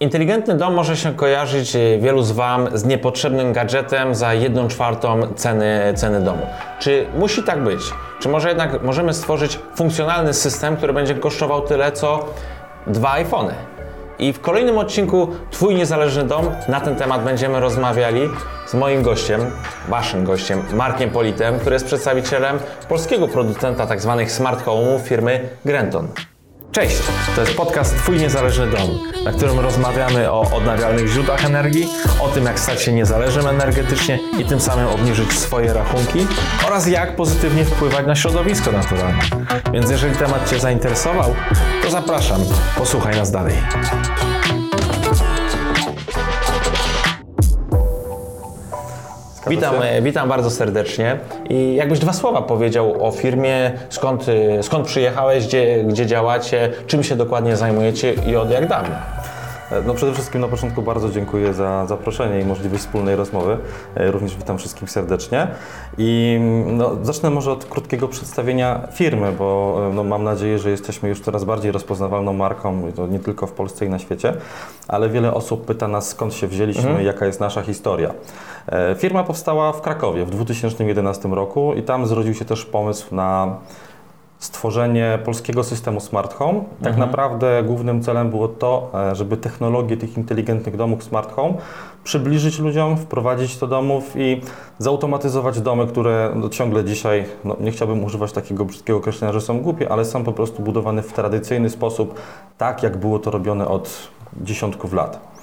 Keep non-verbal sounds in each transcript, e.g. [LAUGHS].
Inteligentny dom może się kojarzyć e, wielu z Wam z niepotrzebnym gadżetem za 1 czwartą ceny, ceny domu. Czy musi tak być? Czy może jednak możemy stworzyć funkcjonalny system, który będzie kosztował tyle co dwa iPhony? I w kolejnym odcinku Twój niezależny dom na ten temat będziemy rozmawiali z moim gościem, Waszym gościem, Markiem Politem, który jest przedstawicielem polskiego producenta tzw. smart home'ów firmy Grenton. Cześć, to jest podcast Twój Niezależny Dom, na którym rozmawiamy o odnawialnych źródłach energii, o tym jak stać się niezależnym energetycznie i tym samym obniżyć swoje rachunki oraz jak pozytywnie wpływać na środowisko naturalne. Więc jeżeli temat Cię zainteresował, to zapraszam, posłuchaj nas dalej. Witam, e, witam bardzo serdecznie. I jakbyś dwa słowa powiedział o firmie, skąd, y, skąd przyjechałeś, gdzie, gdzie działacie, czym się dokładnie zajmujecie i od jak dawna? No przede wszystkim na początku bardzo dziękuję za zaproszenie i możliwość wspólnej rozmowy. E, również witam wszystkich serdecznie. I no, zacznę może od krótkiego przedstawienia firmy, bo e, no, mam nadzieję, że jesteśmy już coraz bardziej rozpoznawalną marką, to nie tylko w Polsce i na świecie, ale wiele osób pyta nas skąd się wzięliśmy, mhm. jaka jest nasza historia. E, firma powstała w Krakowie w 2011 roku i tam zrodził się też pomysł na stworzenie polskiego systemu smart home. Tak mhm. naprawdę głównym celem było to, e, żeby technologię tych inteligentnych domów smart home przybliżyć ludziom, wprowadzić do domów i zautomatyzować domy, które no, ciągle dzisiaj, no, nie chciałbym używać takiego brzydkiego określenia, że są głupie, ale są po prostu budowane w tradycyjny sposób, tak jak było to robione od dziesiątków lat.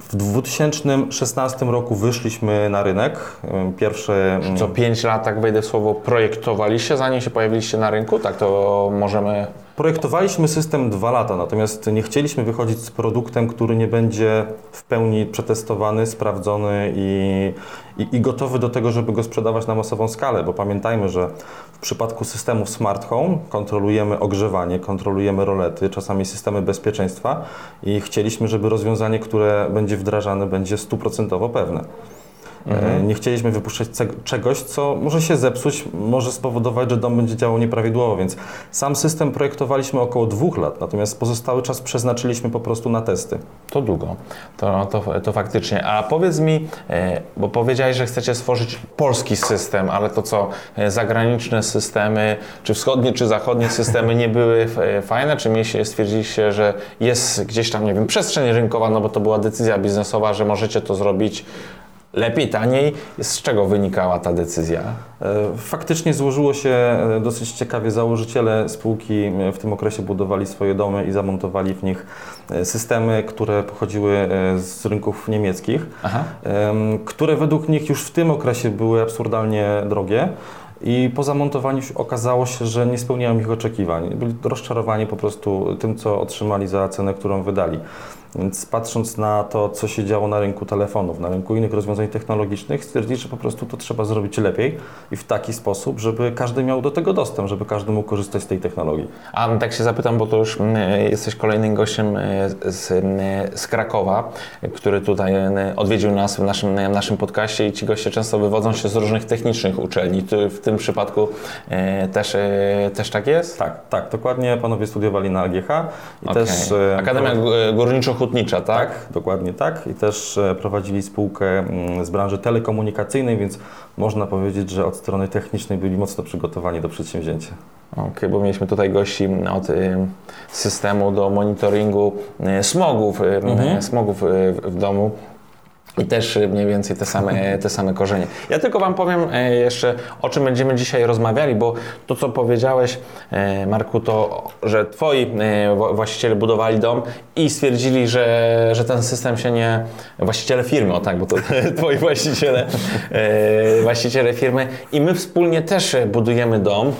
W 2016 roku wyszliśmy na rynek. Pierwsze. Co 5 lat, tak wejdę w słowo, projektowaliście, zanim się pojawiliście na rynku? Tak to możemy Projektowaliśmy system dwa lata, natomiast nie chcieliśmy wychodzić z produktem, który nie będzie w pełni przetestowany, sprawdzony i, i, i, gotowy do tego, żeby go sprzedawać na masową skalę, bo pamiętajmy, że w przypadku systemów smart home kontrolujemy ogrzewanie, kontrolujemy rolety, czasami systemy bezpieczeństwa i chcieliśmy, żeby rozwiązanie, które będzie wdrażane, będzie stuprocentowo pewne. Mhm. Nie chcieliśmy wypuszczać czegoś, co może się zepsuć, może spowodować, że dom będzie działał nieprawidłowo, więc sam system projektowaliśmy około dwóch lat, natomiast pozostały czas przeznaczyliśmy po prostu na testy. To długo, to, to, to faktycznie. A powiedz mi, e, bo powiedziałeś, że chcecie stworzyć polski system, ale to co, e, zagraniczne systemy, czy wschodnie, czy zachodnie systemy nie były fajne, czy mi się stwierdziliście, że jest gdzieś tam, nie wiem, przestrzeń rynkowa, no bo to była decyzja biznesowa, że możecie to zrobić lepiej, taniej. Z czego wynikała ta decyzja? E, faktycznie złożyło się e, dosyć ciekawie. Założyciele spółki e, w tym okresie budowali swoje domy i zamontowali w nich systemy, które pochodziły z rynków niemieckich, Aha. które według nich już w tym okresie były absurdalnie drogie. I po zamontowaniu okazało się, że nie spełniają ich oczekiwań. Byli rozczarowani po prostu tym, co otrzymali za cenę, którą wydali. Więc patrząc na to, co się działo na rynku telefonów, na rynku innych rozwiązań technologicznych, stwierdzili, że po prostu to trzeba zrobić lepiej i w taki sposób, żeby każdy miał do tego dostęp, żeby każdy mógł korzystać z tej technologii. A tak się zapytam, bo to już mm, jesteś kolejnym gościem e, z, z Krakowa, który tutaj e, odwiedził nas w naszym, naszym podcaście i ci goście często wywodzą się z różnych technicznych uczelni. W tym przypadku e, też, też tak jest? Tak, tak, dokładnie. Panowie studiowali na AGH i okay. też... Akademia Górniczo hutnicza, tak? Tak, dokładnie tak. I też e, prowadzili spółkę mm, z branży telekomunikacyjnej, więc można powiedzieć, że od strony technicznej byli mocno przygotowani do przedsięwzięcia. Okej, okay, bo mieliśmy tutaj gości od y, systemu do monitoringu y, smogów, y, mhm. smogów w domu. I też y, mniej więcej te same, te same korzenie. Ja tylko Wam powiem e, jeszcze, o czym będziemy dzisiaj rozmawiali, bo to, co powiedziałeś, e, Marku, to, że Twoi e, właściciele budowali dom i stwierdzili, że, że ten system się nie... Właściciele firmy, o tak, bo to [LAUGHS] Twoi właściciele, właściciele firmy i my wspólnie też budujemy dom.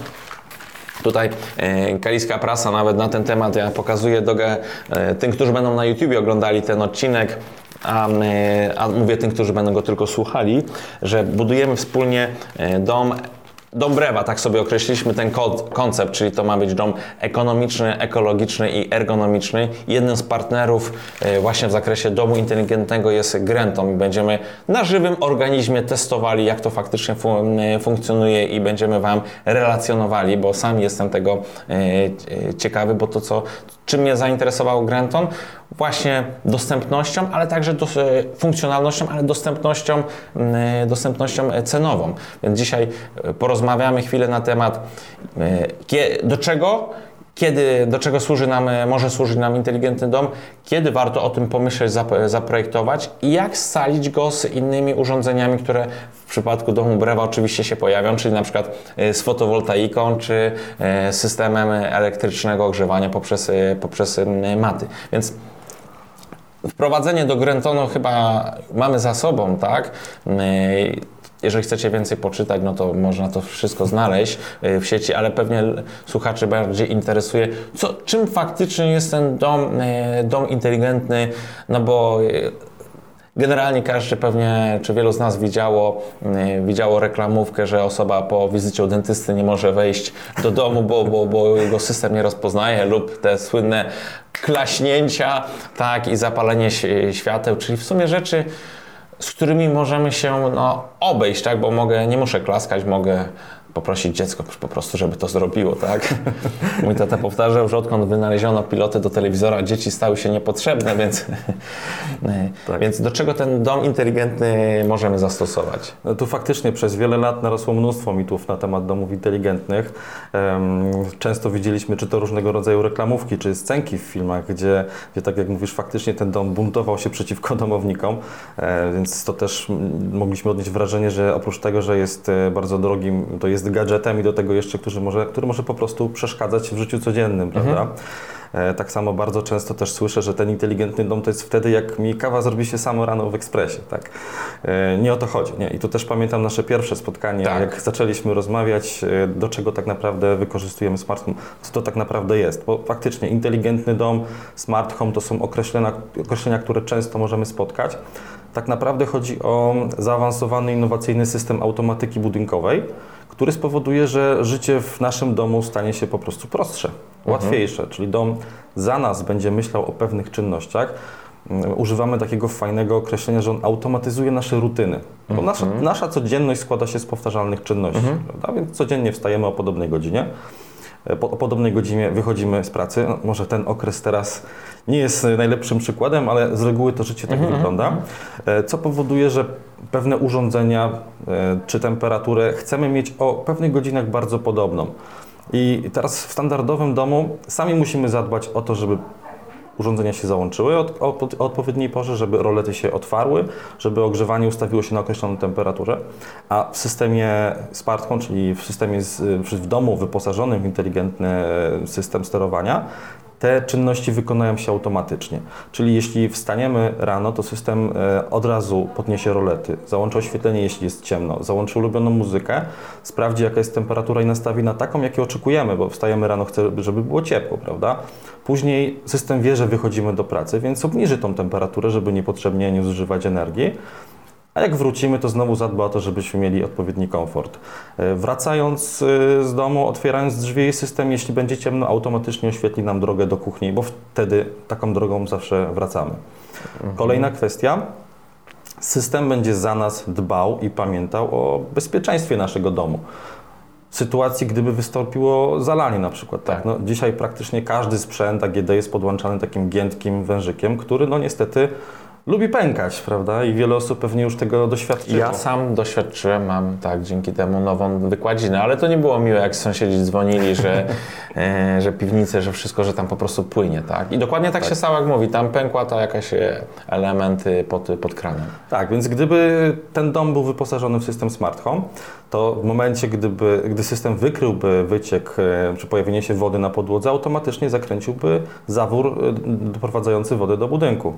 Tutaj e, kaliska prasa nawet na ten temat ja pokazuję drogę e, tym, którzy będą na YouTubie oglądali ten odcinek, a, e, a mówię tym, którzy będą go tylko słuchali, że budujemy wspólnie e, dom Dom Brewa, tak sobie określiliśmy ten koncept, czyli to ma być dom ekonomiczny, ekologiczny i ergonomiczny. Jednym z partnerów e, właśnie w zakresie domu inteligentnego jest Grenton. Będziemy na żywym organizmie testowali, jak to faktycznie funkcjonuje i będziemy Wam relacjonowali, bo sam jestem tego ciekawy, bo to co, czym mnie zainteresował Grenton? Właśnie dostępnością, ale także do, funkcjonalnością, ale dostępnością, mm, dostępnością cenową. Więc dzisiaj porozmawiamy chwilę na temat do czego kiedy, do czego służy nam, może służyć nam inteligentny dom, kiedy warto o tym pomyśleć, zaprojektować i jak scalić go z innymi urządzeniami, które w przypadku domu Brewa oczywiście się pojawią, czyli na przykład e, z fotowoltaiką, czy e, systemem elektrycznego ogrzewania poprzez, e, poprzez maty. Więc wprowadzenie do Grentonu chyba mamy za sobą, tak? Jeżeli chcecie więcej poczytać, no to można to wszystko znaleźć y, w sieci, ale pewnie słuchaczy bardziej interesuje, co, czym faktycznie jest ten dom, y, dom inteligentny, no bo y, Generalnie każdy pewnie, czy wielu z nas widziało, widziało reklamówkę, że osoba po wizycie u dentysty nie może wejść do domu, bo, bo, bo jego system nie rozpoznaje, lub te słynne klaśnięcia, tak, i zapalenie świateł, czyli w sumie rzeczy, z którymi możemy się no, obejść, tak? Bo mogę, nie muszę klaskać, mogę poprosić dziecko po prostu, żeby to zrobiło, tak? [LAUGHS] Mój tata powtarzał, że odkąd wynaleziono piloty do telewizora, dzieci stały się niepotrzebne, więc, [LAUGHS] tak. więc do czego ten dom inteligentny możemy zastosować? No tu faktycznie przez wiele lat narosło mnóstwo mitów na temat domów inteligentnych. Często widzieliśmy, czy to różnego rodzaju reklamówki, czy scenki w filmach, gdzie, gdzie tak jak mówisz, faktycznie ten dom buntował się przeciwko [LAUGHS] domownikom, e, więc to też mogliśmy odnieść wrażenie, że oprócz tego, że jest e, bardzo drogim, to jest gadżetem i do tego jeszcze, który może, który może po prostu przeszkadzać w życiu codziennym, prawda? Mhm. Tak samo bardzo często też słyszę, że ten inteligentny dom to jest wtedy, jak mi kawa zrobi się samo rano w ekspresie. Tak? E, nie o to chodzi. Nie? I tu też pamiętam nasze pierwsze spotkanie, tak. jak zaczęliśmy rozmawiać, e, do czego tak naprawdę wykorzystujemy smart home, co to tak naprawdę jest. Bo faktycznie inteligentny dom, smart home to są określenia, określenia które często możemy spotkać. Tak naprawdę chodzi o zaawansowany, innowacyjny system automatyki budynkowej, który spowoduje, że życie w naszym domu stanie się po prostu prostsze, mhm. łatwiejsze, czyli dom za nas będzie myślał o pewnych czynnościach. Mm, używamy takiego fajnego określenia, że on automatyzuje nasze rutyny. Bo nasza, mhm. nasza codzienność składa się z powtarzalnych czynności, mhm. prawda? więc codziennie wstajemy o podobnej godzinie. E, po, o podobnej godzinie wychodzimy z pracy. No, może ten okres teraz nie jest najlepszym przykładem, ale z reguły to życie tak mhm. wygląda, e, co powoduje, że pewne urządzenia e, czy temperaturę chcemy mieć o pewnych godzinach bardzo podobną. I teraz w standardowym domu sami musimy zadbać o to, żeby urządzenia się załączyły o, o, o, odpowiedniej porze, żeby rolety się otwarły, żeby ogrzewanie ustawiło się na określoną temperaturę, a w systemie Smart Home, czyli w systemie z, w domu wyposażonym w inteligentny e, system sterowania, te czynności wykonają się automatycznie. Czyli jeśli wstaniemy rano, to system e, od razu podniesie rolety, załączy oświetlenie, jeśli jest ciemno, załączy ulubioną muzykę, sprawdzi jaka jest temperatura i nastawi na taką, jakiej oczekujemy, bo wstajemy rano, chcemy, żeby było ciepło, prawda? Później system wie, że wychodzimy do pracy, więc obniży tą temperaturę, żeby niepotrzebnie nie zużywać energii a jak wrócimy, to znowu zadba o to, żebyśmy mieli odpowiedni komfort. E, wracając e, z domu, otwierając drzwi, system, jeśli będzie ciemno, automatycznie oświetli nam drogę do kuchni, bo wtedy taką drogą zawsze wracamy. Mhm. Kolejna kwestia. System będzie za nas dbał i pamiętał o bezpieczeństwie naszego domu w sytuacji, gdyby wystąpiło zalanie na przykład. Tak? No, dzisiaj praktycznie każdy sprzęt AGD jest podłączany takim giętkim wężykiem, który no niestety lubi pękać, prawda? I wiele osób pewnie już tego doświadczyło. Ja sam doświadczyłem, mam tak dzięki temu nową wykładzinę, ale to nie było miłe, jak sąsiedzi dzwonili, że, [LAUGHS] e, że piwnice, że wszystko, że tam po prostu płynie, tak? I dokładnie tak, tak. się stało, jak mówi, tam pękła ta jakaś e, elementy pod, pod kranem. Tak, więc gdyby ten dom był wyposażony w system smart home, to w momencie, gdyby, gdy system wykryłby wyciek e, czy pojawienie się wody na podłodze, automatycznie zakręciłby zawór doprowadzający wodę do budynku.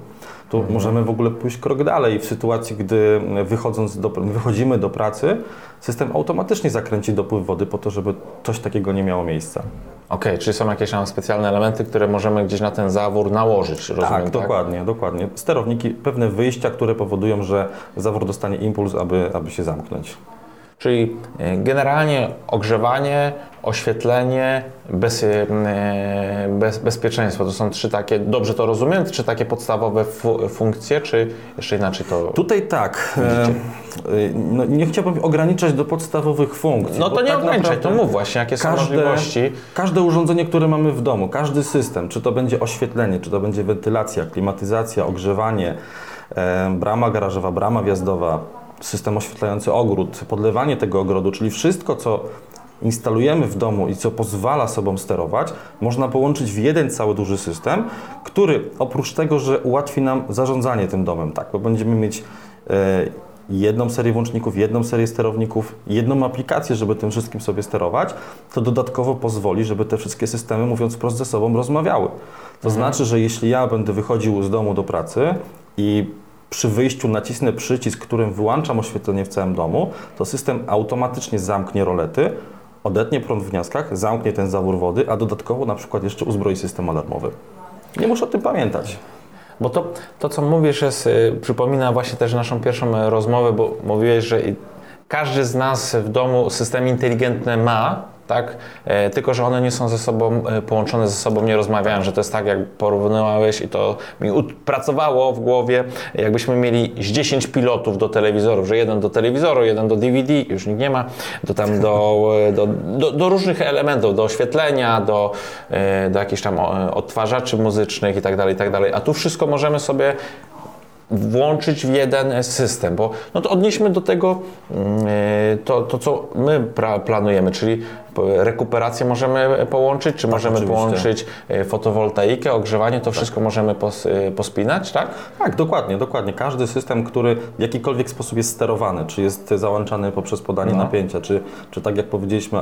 Tu mhm. możemy w ogóle pójść krok dalej. W sytuacji, gdy wychodząc do, wychodzimy do pracy, system automatycznie zakręci dopływ wody po to, żeby coś takiego nie miało miejsca. Okej, okay, czyli są jakieś tam specjalne elementy, które możemy gdzieś na ten zawór nałożyć, rozumiem, tak, tak? dokładnie, dokładnie. Sterowniki, pewne wyjścia, które powodują, że zawór dostanie impuls, aby, aby się zamknąć. Czyli e, generalnie ogrzewanie, oświetlenie, bez, e, bez, bezpieczeństwo. To są trzy takie, dobrze to rozumiem, trzy takie podstawowe fu funkcje, czy jeszcze inaczej to... Tutaj tak. E, no, nie chciałbym ograniczać do podstawowych funkcji. No to nie tak ograniczaj, to mów właśnie, jakie są każde, możliwości. Każde urządzenie, które mamy w domu, każdy system, czy to będzie oświetlenie, czy to będzie wentylacja, klimatyzacja, ogrzewanie, e, brama garażowa, brama wjazdowa, system oświetlający ogród, podlewanie tego ogrodu, czyli wszystko, co instalujemy w domu i co pozwala sobą sterować, można połączyć w jeden cały duży system, który oprócz tego, że ułatwi nam zarządzanie tym domem, tak, bo będziemy mieć e, jedną serię włączników, jedną serię sterowników, jedną aplikację, żeby tym wszystkim sobie sterować, to dodatkowo pozwoli, żeby te wszystkie systemy, mówiąc wprost, ze sobą rozmawiały. To mhm. znaczy, że jeśli ja będę wychodził z domu do pracy i przy wyjściu nacisnę przycisk, którym wyłączam oświetlenie w całym domu, to system automatycznie zamknie rolety, odetnie prąd w gniazdkach, zamknie ten zawór wody, a dodatkowo na przykład jeszcze uzbroi system alarmowy. Nie muszę o tym pamiętać. Bo to, to co mówisz, jest, y, przypomina właśnie też naszą pierwszą e, rozmowę, bo mówiłeś, że każdy z nas w domu system inteligentny ma, tak? E, tylko, że one nie są ze sobą e, połączone ze sobą, nie rozmawiają, że to jest tak, jak porównywałeś i to mi pracowało w głowie, jakbyśmy mieli z 10 pilotów do telewizorów, że jeden do telewizoru, jeden do DVD, już nikt nie ma, do tam do, e, do, do, do różnych elementów, do oświetlenia, do, do jakichś tam odtwarzaczy muzycznych i tak dalej, i tak dalej. A tu wszystko możemy sobie włączyć w jeden system, bo no to odnieśmy do tego mm, to, to co my planujemy, czyli rekuperację możemy połączyć, czy tak, możemy oczywiście. połączyć e, fotowoltaikę, ogrzewanie, to wszystko możemy pos, e, pospinać, tak? Tak, dokładnie, dokładnie. Każdy system, który w jakikolwiek sposób jest sterowany, czy jest załączany poprzez podanie no. napięcia, czy, czy tak jak powiedzieliśmy,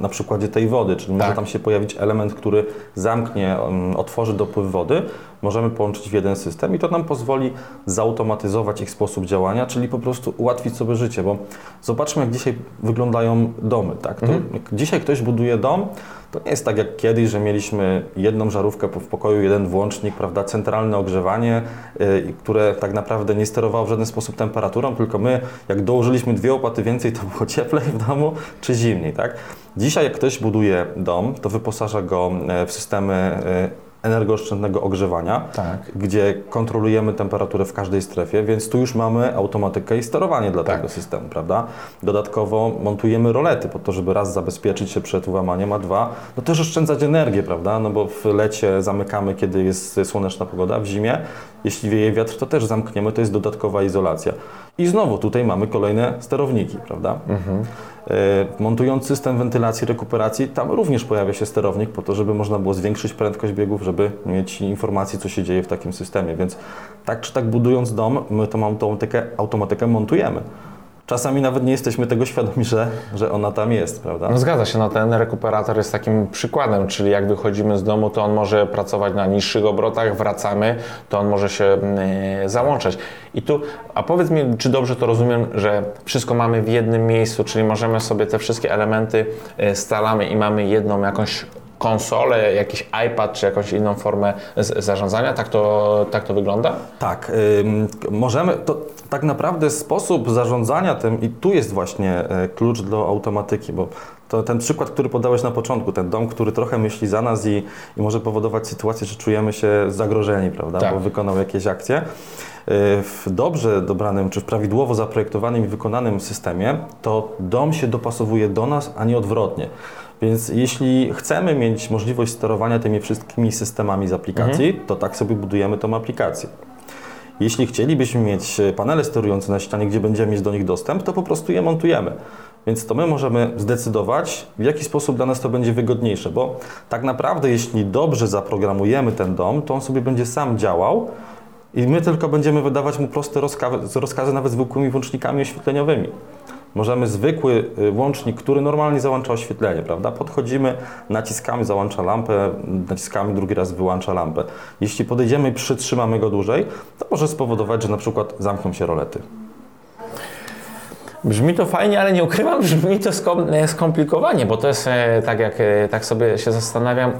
na przykładzie tej wody, czyli tak. może tam się pojawić element, który zamknie, otworzy dopływ wody, możemy połączyć w jeden system i to nam pozwoli zautomatyzować ich sposób działania, czyli po prostu ułatwić sobie życie, bo zobaczmy jak dzisiaj wyglądają domy. Tak? Mhm. Dzisiaj ktoś buduje dom, to nie jest tak jak kiedyś, że mieliśmy jedną żarówkę w pokoju, jeden włącznik, prawda, centralne ogrzewanie, yy, które tak naprawdę nie sterowało w żaden sposób temperaturą, tylko my jak dołożyliśmy dwie opłaty więcej, to było cieplej w domu czy zimniej. Tak? Dzisiaj jak ktoś buduje dom, to wyposaża go e, w systemy e, energooszczędnego ogrzewania, tak. gdzie kontrolujemy temperaturę w każdej strefie, więc tu już mamy automatykę i sterowanie dla tak. tego systemu, prawda? Dodatkowo montujemy rolety po to, żeby raz zabezpieczyć się przed ułamaniem, a dwa, no też oszczędzać energię, prawda? No bo w lecie zamykamy, kiedy jest słoneczna pogoda, w zimie, jeśli wieje wiatr, to też zamkniemy, to jest dodatkowa izolacja. I znowu tutaj mamy kolejne sterowniki, prawda? Mhm. E, montując system wentylacji, rekuperacji, tam również pojawia się sterownik po to, żeby można było zwiększyć prędkość biegów, żeby mieć informacje, co się dzieje w takim systemie. Więc tak czy tak budując dom, my tą automatykę, automatykę montujemy czasami nawet nie jesteśmy tego świadomi, że, że ona tam jest, prawda? No zgadza się, no ten rekuperator jest takim przykładem, czyli jak wychodzimy z domu, to on może pracować na niższych obrotach, wracamy, to on może się y, załączać. I tu, a powiedz mi, czy dobrze to rozumiem, że wszystko mamy w jednym miejscu, czyli możemy sobie te wszystkie elementy y, stalamy i mamy jedną jakąś konsolę, jakiś iPad czy jakąś inną formę zarządzania? Tak to, tak to wygląda? Tak. możemy, to tak naprawdę sposób zarządzania tym i tu jest właśnie e, klucz do automatyki, bo to ten przykład, który podałeś na początku, ten dom, który trochę myśli za nas i, i może powodować sytuację, że czujemy się zagrożeni, prawda, tak. bo wykonał jakieś akcje. E, w dobrze dobranym, czy w prawidłowo zaprojektowanym i wykonanym systemie, to dom się dopasowuje do nas, a nie odwrotnie. Więc jeśli chcemy mieć możliwość sterowania tymi wszystkimi systemami z aplikacji, mhm. to tak sobie budujemy tą aplikację. Jeśli chcielibyśmy mieć panele sterujące na ścianie, gdzie będziemy mieć do nich dostęp, to po prostu je montujemy. Więc to my możemy zdecydować, w jaki sposób dla nas to będzie wygodniejsze, bo tak naprawdę, jeśli dobrze zaprogramujemy ten dom, to on sobie będzie sam działał i my tylko będziemy wydawać mu proste rozkazy, rozkazy nawet zwykłymi włącznikami oświetleniowymi. Możemy zwykły y, łącznik, który normalnie załącza oświetlenie, prawda? Podchodzimy, naciskamy, załącza lampę, naciskamy drugi raz, wyłącza lampę. Jeśli podejdziemy i przytrzymamy go dłużej, to może spowodować, że na przykład zamkną się rolety. Brzmi to fajnie, ale nie ukrywam, [LAUGHS] brzmi to skomplikowanie, bo to jest e, tak jak e, tak sobie się zastanawiam,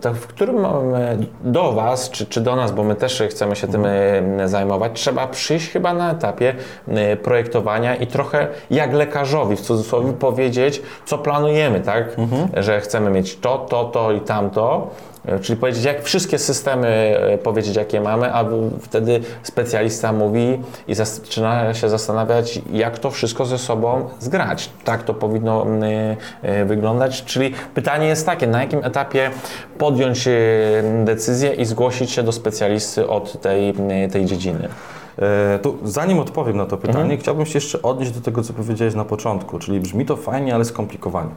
to w którym e, do Was, czy, czy do nas, bo my też chcemy się tym e, zajmować, trzeba przyjść chyba na etapie projektowania i trochę jak lekarzowi w cudzysłowie powiedzieć, co planujemy, tak? Mhm. Że chcemy mieć to, to, to i tamto. Czyli powiedzieć, jak wszystkie systemy powiedzieć, jakie mamy, a wtedy specjalista mówi i zaczyna się zastanawiać, jak to wszystko ze sobą zgrać. Tak to powinno wyglądać. Czyli pytanie jest takie, na jakim etapie podjąć e, decyzję i zgłosić się do specjalisty od tej, tej dziedziny? E, to zanim odpowiem na to pytanie, mhm. chciałbym się jeszcze odnieść do tego, co powiedziałeś na początku, czyli brzmi to fajnie, ale skomplikowanie.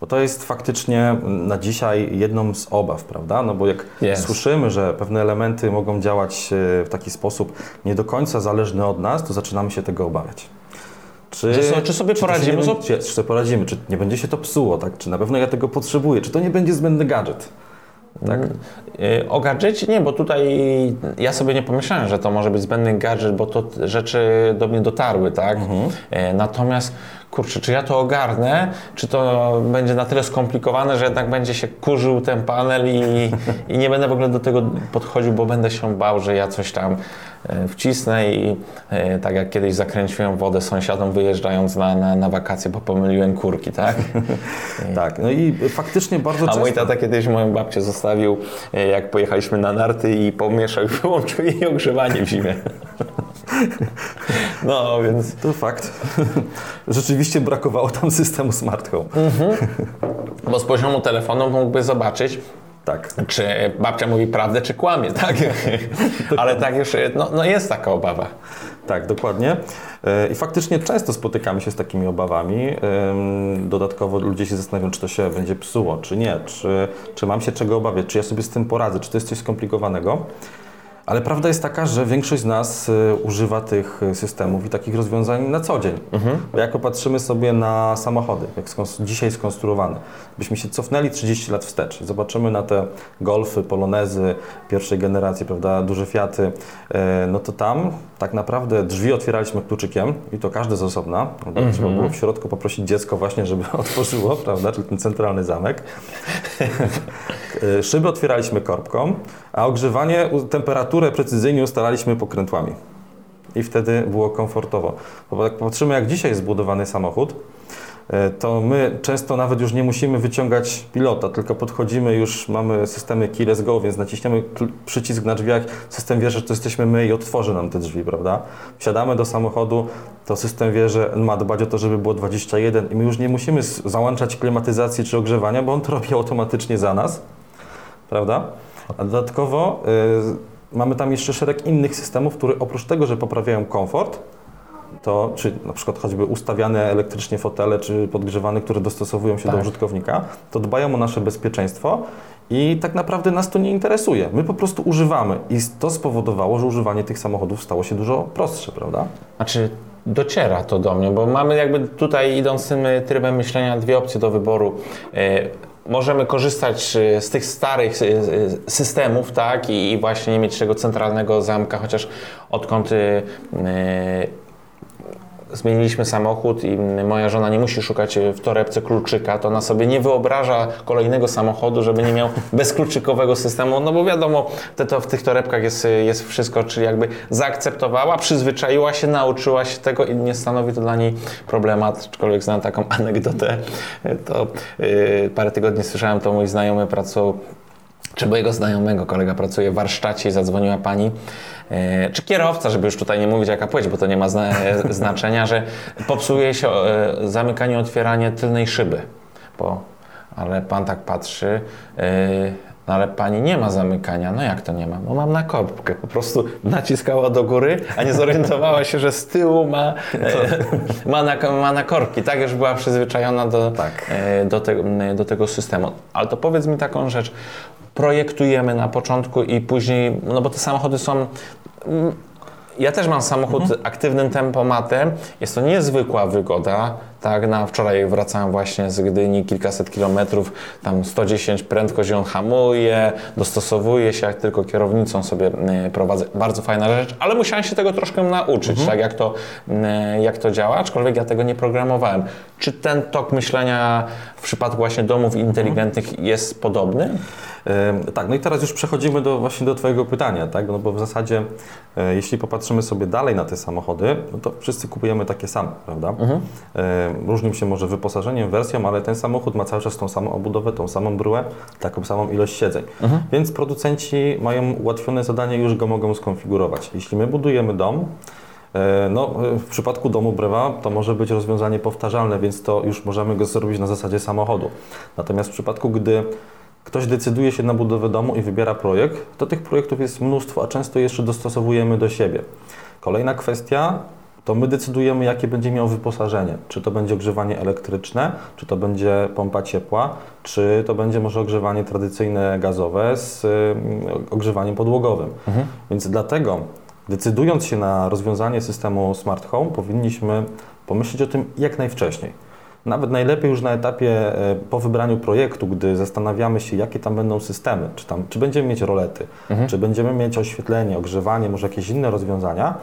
Bo to jest faktycznie na dzisiaj jedną z obaw, prawda? No bo jak yes. słyszymy, że pewne elementy mogą działać e, w taki sposób nie do końca zależny od nas, to zaczynamy się tego obawiać. Czy, czy sobie czy poradzimy? Nie, czy, czy sobie poradzimy? Czy nie będzie się to psuło? Tak? Czy na pewno ja tego potrzebuję? Czy to nie będzie zbędny gadżet? Tak. Yy, o gadżecie nie, bo tutaj ja sobie nie pomyślałem, że to może być zbędny gadżet, bo to rzeczy do mnie dotarły, tak? Mhm. Yy, natomiast kurczę, czy ja to ogarnę, czy to będzie na tyle skomplikowane, że jednak będzie się kurzył ten panel i, i nie będę w ogóle do tego podchodził, bo będę się bał, że ja coś tam e, wcisnę i e, tak jak kiedyś zakręciłem wodę sąsiadom wyjeżdżając na, na, na wakacje, bo pomyliłem kurki, tak? [LAUGHS] tak, no i faktycznie bardzo A często... A mój tata kiedyś moją babcię zostawił, e, jak pojechaliśmy na narty i pomieszał i wyłączył jej ogrzewanie w zimie. [LAUGHS] No, więc... To fakt. [LAUGHS] Rzeczywiście brakowało tam systemu smart home. Mhm. Bo z poziomu telefonu mógłby zobaczyć, tak. Czy babcia mówi prawdę, czy kłamie, tak? [LAUGHS] Ale tak już, no, no, jest taka obawa. Tak, dokładnie. E, I faktycznie często spotykamy się z takimi obawami. Dodatkowo ludzie się zastanawiają, czy to się będzie psuło, czy nie, czy, czy mam się czego obawiać, czy ja sobie z tym poradzę, czy to jest coś skomplikowanego. Ale prawda jest taka, że większość z nas y, używa tych systemów i takich rozwiązań na co dzień. Mhm. Bo jak popatrzymy sobie na samochody, jak dzisiaj skonstruowane, byśmy się cofnęli 30 lat wstecz, zobaczymy na te golfy, polonezy pierwszej generacji, prawda, duże Fiaty, y, no to tam tak naprawdę drzwi otwieraliśmy kluczykiem i to każdy z osobna. Mhm. Trzeba było w środku poprosić dziecko właśnie, żeby [LAUGHS] otworzyło, prawda, czyli ten centralny zamek. Y, szyby otwieraliśmy korbką, a ogrzewanie, temperaturę precyzyjnie ustalaliśmy pokrętłami. I wtedy było komfortowo. Bo jak patrzymy, jak dzisiaj jest zbudowany samochód, e, to my często nawet już nie musimy wyciągać pilota, tylko podchodzimy, już mamy systemy keyless go, więc naciśniemy przycisk na drzwiach, system wie, że to jesteśmy my i otworzy nam te drzwi, prawda? Wsiadamy do samochodu, to system wie, że ma dbać o to, żeby było 21 i my już nie musimy załączać klimatyzacji czy ogrzewania, bo on to robi automatycznie za nas, prawda? A dodatkowo y, mamy tam jeszcze szereg innych systemów, które oprócz tego, że poprawiają komfort, to czy na przykład choćby ustawiane elektrycznie fotele, czy podgrzewane, które dostosowują się tak. do użytkownika, to dbają o nasze bezpieczeństwo i tak naprawdę nas to nie interesuje. My po prostu używamy i to spowodowało, że używanie tych samochodów stało się dużo prostsze, prawda? Znaczy dociera to do mnie, bo mamy jakby tutaj idąc tym trybem myślenia dwie opcje do wyboru. Możemy korzystać y, z tych starych y, y, systemów, tak, i właśnie nie mieć tego centralnego zamka, chociaż odkąd zmieniliśmy samochód i moja żona nie musi szukać w torebce kluczyka, to ona sobie nie wyobraża kolejnego samochodu, żeby nie miał [LAUGHS] bezkluczykowego systemu, no bo wiadomo, te, to w tych torebkach jest, jest wszystko, czyli jakby zaakceptowała, przyzwyczaiła się, nauczyła się tego i nie stanowi to dla niej problemat, aczkolwiek znam taką [LAUGHS] anegdotę, to yy, parę tygodni słyszałem, to mój znajomy pracował czy mojego znajomego kolega pracuje w warsztacie i zadzwoniła pani, e, czy kierowca, żeby już tutaj nie mówić jaka płeć, bo to nie ma zna [LAUGHS] znaczenia, że popsuje się e, zamykanie, otwieranie tylnej szyby. Bo, ale pan tak patrzy, e, no ale pani nie ma zamykania. No jak to nie ma? No mam na korbkę. Po prostu naciskała do góry, a nie zorientowała się, że z tyłu ma, ma, na, ma na korbki. Tak już była przyzwyczajona do, tak. do, te, do tego systemu. Ale to powiedz mi taką rzecz projektujemy na początku i później, no bo te samochody są ja też mam samochód mhm. aktywnym tempomatem. Jest to niezwykła wygoda. Tak, na wczoraj wracałem właśnie z Gdyni, kilkaset kilometrów, tam 110 prędkość, on hamuje, dostosowuje się, jak tylko kierownicą sobie y, prowadzę. Bardzo fajna rzecz, ale musiałem się tego troszkę nauczyć, Mhm. tak, jak to, y, jak to działa, aczkolwiek ja tego nie programowałem. Czy ten tok myślenia w przypadku właśnie domów inteligentnych jest podobny? E, Tak, no i teraz już przechodzimy do, właśnie do Twojego pytania, tak? No bo w zasadzie, e, jeśli popatrzymy sobie dalej na te samochody, no to wszyscy kupujemy takie same, prawda? E, Różnią się może wyposażeniem, wersją, ale ten samochód ma cały czas tą samą obudowę, tą samą bryłę, taką samą ilość siedzeń. Więc producenci mają ułatwione zadanie, już go mogą skonfigurować. Jeśli my budujemy dom, e, no, e, w przypadku domu Brewa to może być rozwiązanie powtarzalne, więc to już możemy go zrobić na zasadzie samochodu. Natomiast w przypadku, gdy ktoś decyduje się na budowę domu i wybiera projekt, to tych projektów jest mnóstwo, a często jeszcze dostosowujemy do siebie. Kolejna kwestia to my decydujemy, jakie będzie miał wyposażenie. Czy to będzie ogrzewanie elektryczne, czy to będzie pompa ciepła, czy to będzie może ogrzewanie tradycyjne gazowe z y, ogrzewaniem podłogowym. Więc dlatego, decydując się na rozwiązanie systemu Smart Home, powinniśmy pomyśleć o tym jak najwcześniej. Nawet najlepiej już na etapie e, po wybraniu projektu, gdy zastanawiamy się, jakie tam będą systemy, czy, tam, czy będziemy mieć rolety, czy będziemy mieć oświetlenie, ogrzewanie, może jakieś inne rozwiązania.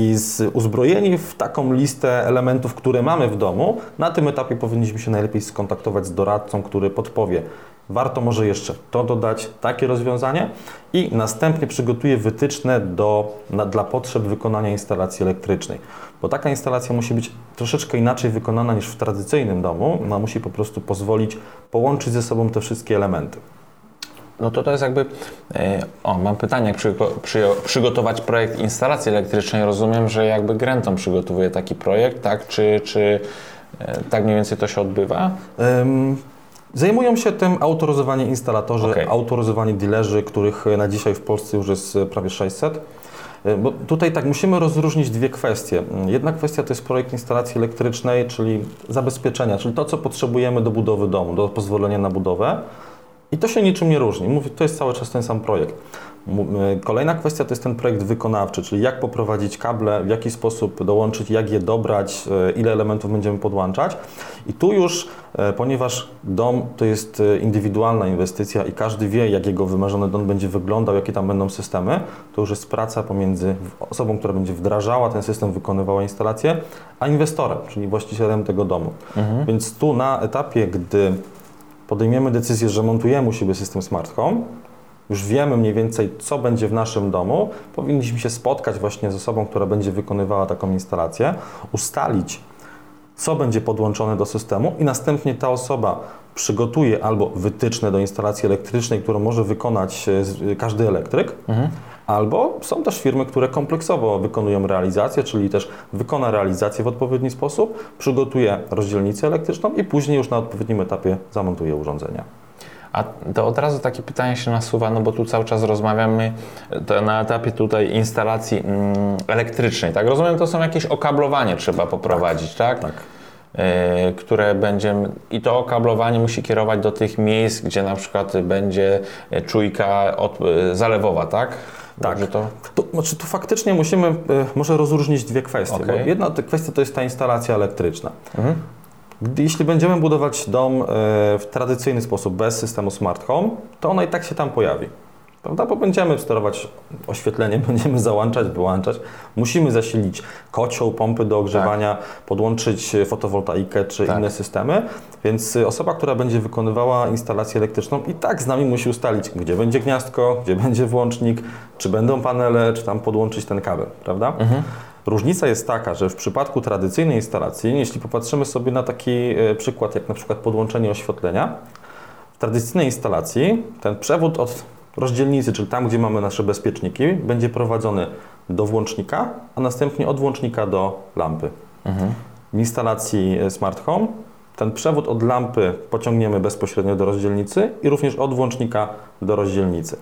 I uzbrojeni w taką listę elementów, które mamy w domu, na tym etapie powinniśmy się najlepiej skontaktować z doradcą, który podpowie, warto może jeszcze to dodać, takie rozwiązanie i następnie przygotuje wytyczne do, na, dla potrzeb wykonania instalacji elektrycznej. Bo taka instalacja musi być troszeczkę inaczej wykonana niż w tradycyjnym domu. Ona musi po prostu pozwolić połączyć ze sobą te wszystkie elementy. No to to jest jakby. e, O, mam pytanie, jak przygo- przyjo- przygotować projekt instalacji elektrycznej. Rozumiem, że jakby Grenton przygotowuje taki projekt, tak? Czy, czy e, tak mniej więcej to się odbywa? Ym, Zajmują się tym autoryzowani instalatorzy, Okej. autoryzowani dealerzy, których na dzisiaj w Polsce już jest e, prawie 600. E, Bo tutaj tak musimy rozróżnić dwie kwestie. Mm, Jedna kwestia to jest projekt instalacji elektrycznej, czyli zabezpieczenia, czyli to, co potrzebujemy do budowy domu, do pozwolenia na budowę. I to się niczym nie różni. Mówię, to jest cały czas ten sam projekt. E, Kolejna kwestia to jest ten projekt wykonawczy, czyli jak poprowadzić kable, w jaki sposób dołączyć, jak je dobrać, e, ile elementów będziemy podłączać. I tu już, e, ponieważ dom to jest indywidualna inwestycja i każdy wie, jak jego wymarzony dom będzie wyglądał, jakie tam będą systemy, to już jest praca pomiędzy osobą, która będzie wdrażała ten system, wykonywała instalację, a inwestorem, czyli właścicielem tego domu. Więc tu na etapie, gdy podejmiemy decyzję, że montujemy u siebie system Smart Home, już wiemy mniej więcej, co będzie w naszym domu, powinniśmy się spotkać właśnie z osobą, która będzie wykonywała taką instalację, ustalić, co będzie podłączone do systemu i następnie ta osoba przygotuje albo wytyczne do instalacji elektrycznej, którą może wykonać e, z- każdy elektryk, albo są też firmy, które kompleksowo wykonują realizację, czyli też wykona realizację w odpowiedni sposób, przygotuje rozdzielnicę elektryczną i później już na odpowiednim etapie zamontuje urządzenia. A to od razu takie pytanie się nasuwa, no bo tu cały czas rozmawiamy na etapie tutaj instalacji mm, elektrycznej, tak? Rozumiem, to są jakieś okablowanie trzeba poprowadzić, tak? Tak. E, które będzie i to okablowanie musi kierować do tych miejsc, gdzie na przykład będzie czujka od, e, zalewowa, tak? Tak. Dobrze to? Tu, znaczy, tu faktycznie musimy e, może rozróżnić dwie kwestie. Bo jedna to kwestia to jest ta instalacja elektryczna. Gdy, jeśli będziemy budować dom e, w tradycyjny sposób, bez systemu smart home, to ona i tak się tam pojawi. Prawda? Bo będziemy sterować oświetleniem, [LAUGHS] będziemy załączać, wyłączać. Musimy zasilić kocioł, pompy do ogrzewania, podłączyć e, fotowoltaikę czy Tak. inne systemy. Więc e, osoba, która będzie wykonywała instalację elektryczną i tak z nami musi ustalić, gdzie będzie gniazdko, gdzie [LAUGHS] będzie włącznik, czy będą panele, czy tam podłączyć ten kabel, prawda? Różnica jest taka, że w przypadku tradycyjnej instalacji, jeśli popatrzymy sobie na taki e, przykład, jak na przykład podłączenie oświetlenia, w tradycyjnej instalacji ten przewód od rozdzielnicy, czyli tam, gdzie mamy nasze bezpieczniki, będzie prowadzony do włącznika, a następnie od włącznika do lampy. W instalacji e, Smart Home ten przewód od lampy pociągniemy bezpośrednio do rozdzielnicy i również od włącznika do rozdzielnicy.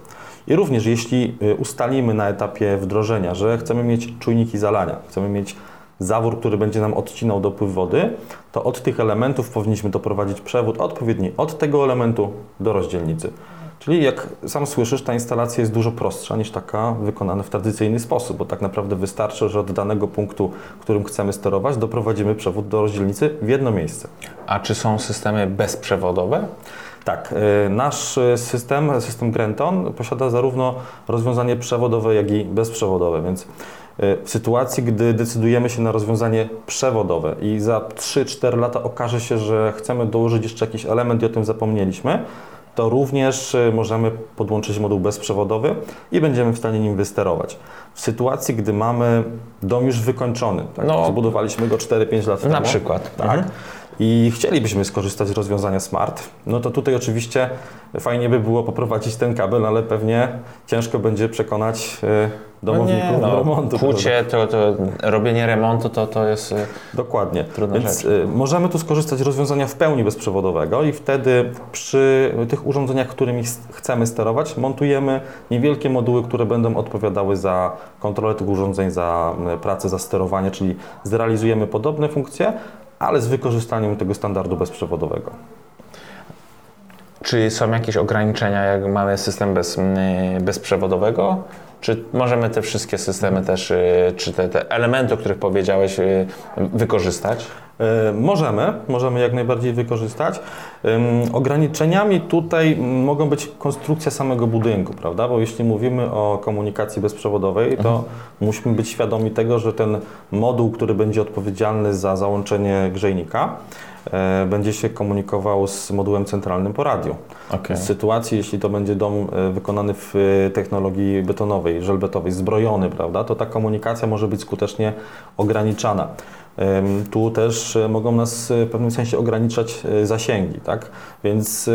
I również jeśli y, ustalimy na etapie wdrożenia, że chcemy mieć czujniki zalania, chcemy mieć zawór, który będzie nam odcinał dopływ wody, to od tych elementów powinniśmy doprowadzić przewód odpowiedni od tego elementu do rozdzielnicy. Czyli jak sam słyszysz, ta instalacja jest dużo prostsza niż taka wykonana w tradycyjny sposób, bo tak naprawdę wystarczy, że od danego punktu, którym chcemy sterować, doprowadzimy przewód do rozdzielnicy w jedno miejsce. A czy są systemy bezprzewodowe? Tak, y, nasz system, system Grenton posiada zarówno rozwiązanie przewodowe, jak i bezprzewodowe, więc y, w sytuacji, gdy decydujemy się na rozwiązanie przewodowe i za 3-4 lata okaże się, że chcemy dołożyć jeszcze jakiś element i o tym zapomnieliśmy, to również y, możemy podłączyć moduł bezprzewodowy i będziemy w stanie nim wysterować. W sytuacji, gdy mamy dom już wykończony, tak? No. zbudowaliśmy go 4-5 lat temu. Na przykład. Tak. Mhm. I chcielibyśmy skorzystać z rozwiązania smart, no to tutaj oczywiście fajnie by było poprowadzić ten kabel, ale pewnie ciężko będzie przekonać y, domowników no nie, do no, remontu. prawda? Kucie, to, to robienie remontu to, to jest... y, Dokładnie. Trudna Więc rzecz. y, możemy tu skorzystać z rozwiązania w pełni bezprzewodowego i wtedy przy tych urządzeniach, którymi chcemy sterować, montujemy niewielkie moduły, które będą odpowiadały za kontrolę tych urządzeń, za pracę, za sterowanie, czyli zrealizujemy podobne funkcje, ale z wykorzystaniem tego standardu bezprzewodowego. Czy są jakieś ograniczenia, jak mamy system bez, mm, bezprzewodowego? Czy możemy te wszystkie systemy też, y, czy te, te elementy, o których powiedziałeś, y, wykorzystać? E, Możemy, możemy jak najbardziej wykorzystać. Ograniczeniami tutaj mogą być konstrukcja samego budynku, prawda? Bo jeśli mówimy o komunikacji bezprzewodowej, to musimy być świadomi tego, że ten moduł, który będzie odpowiedzialny za załączenie grzejnika, będzie się komunikował z modułem centralnym po radiu. W sytuacji, jeśli to będzie dom e, wykonany w e, technologii betonowej, żelbetowej, zbrojony, prawda, to ta komunikacja może być skutecznie ograniczana. Tu też e, mogą nas w pewnym sensie ograniczać e, zasięgi, tak? Więc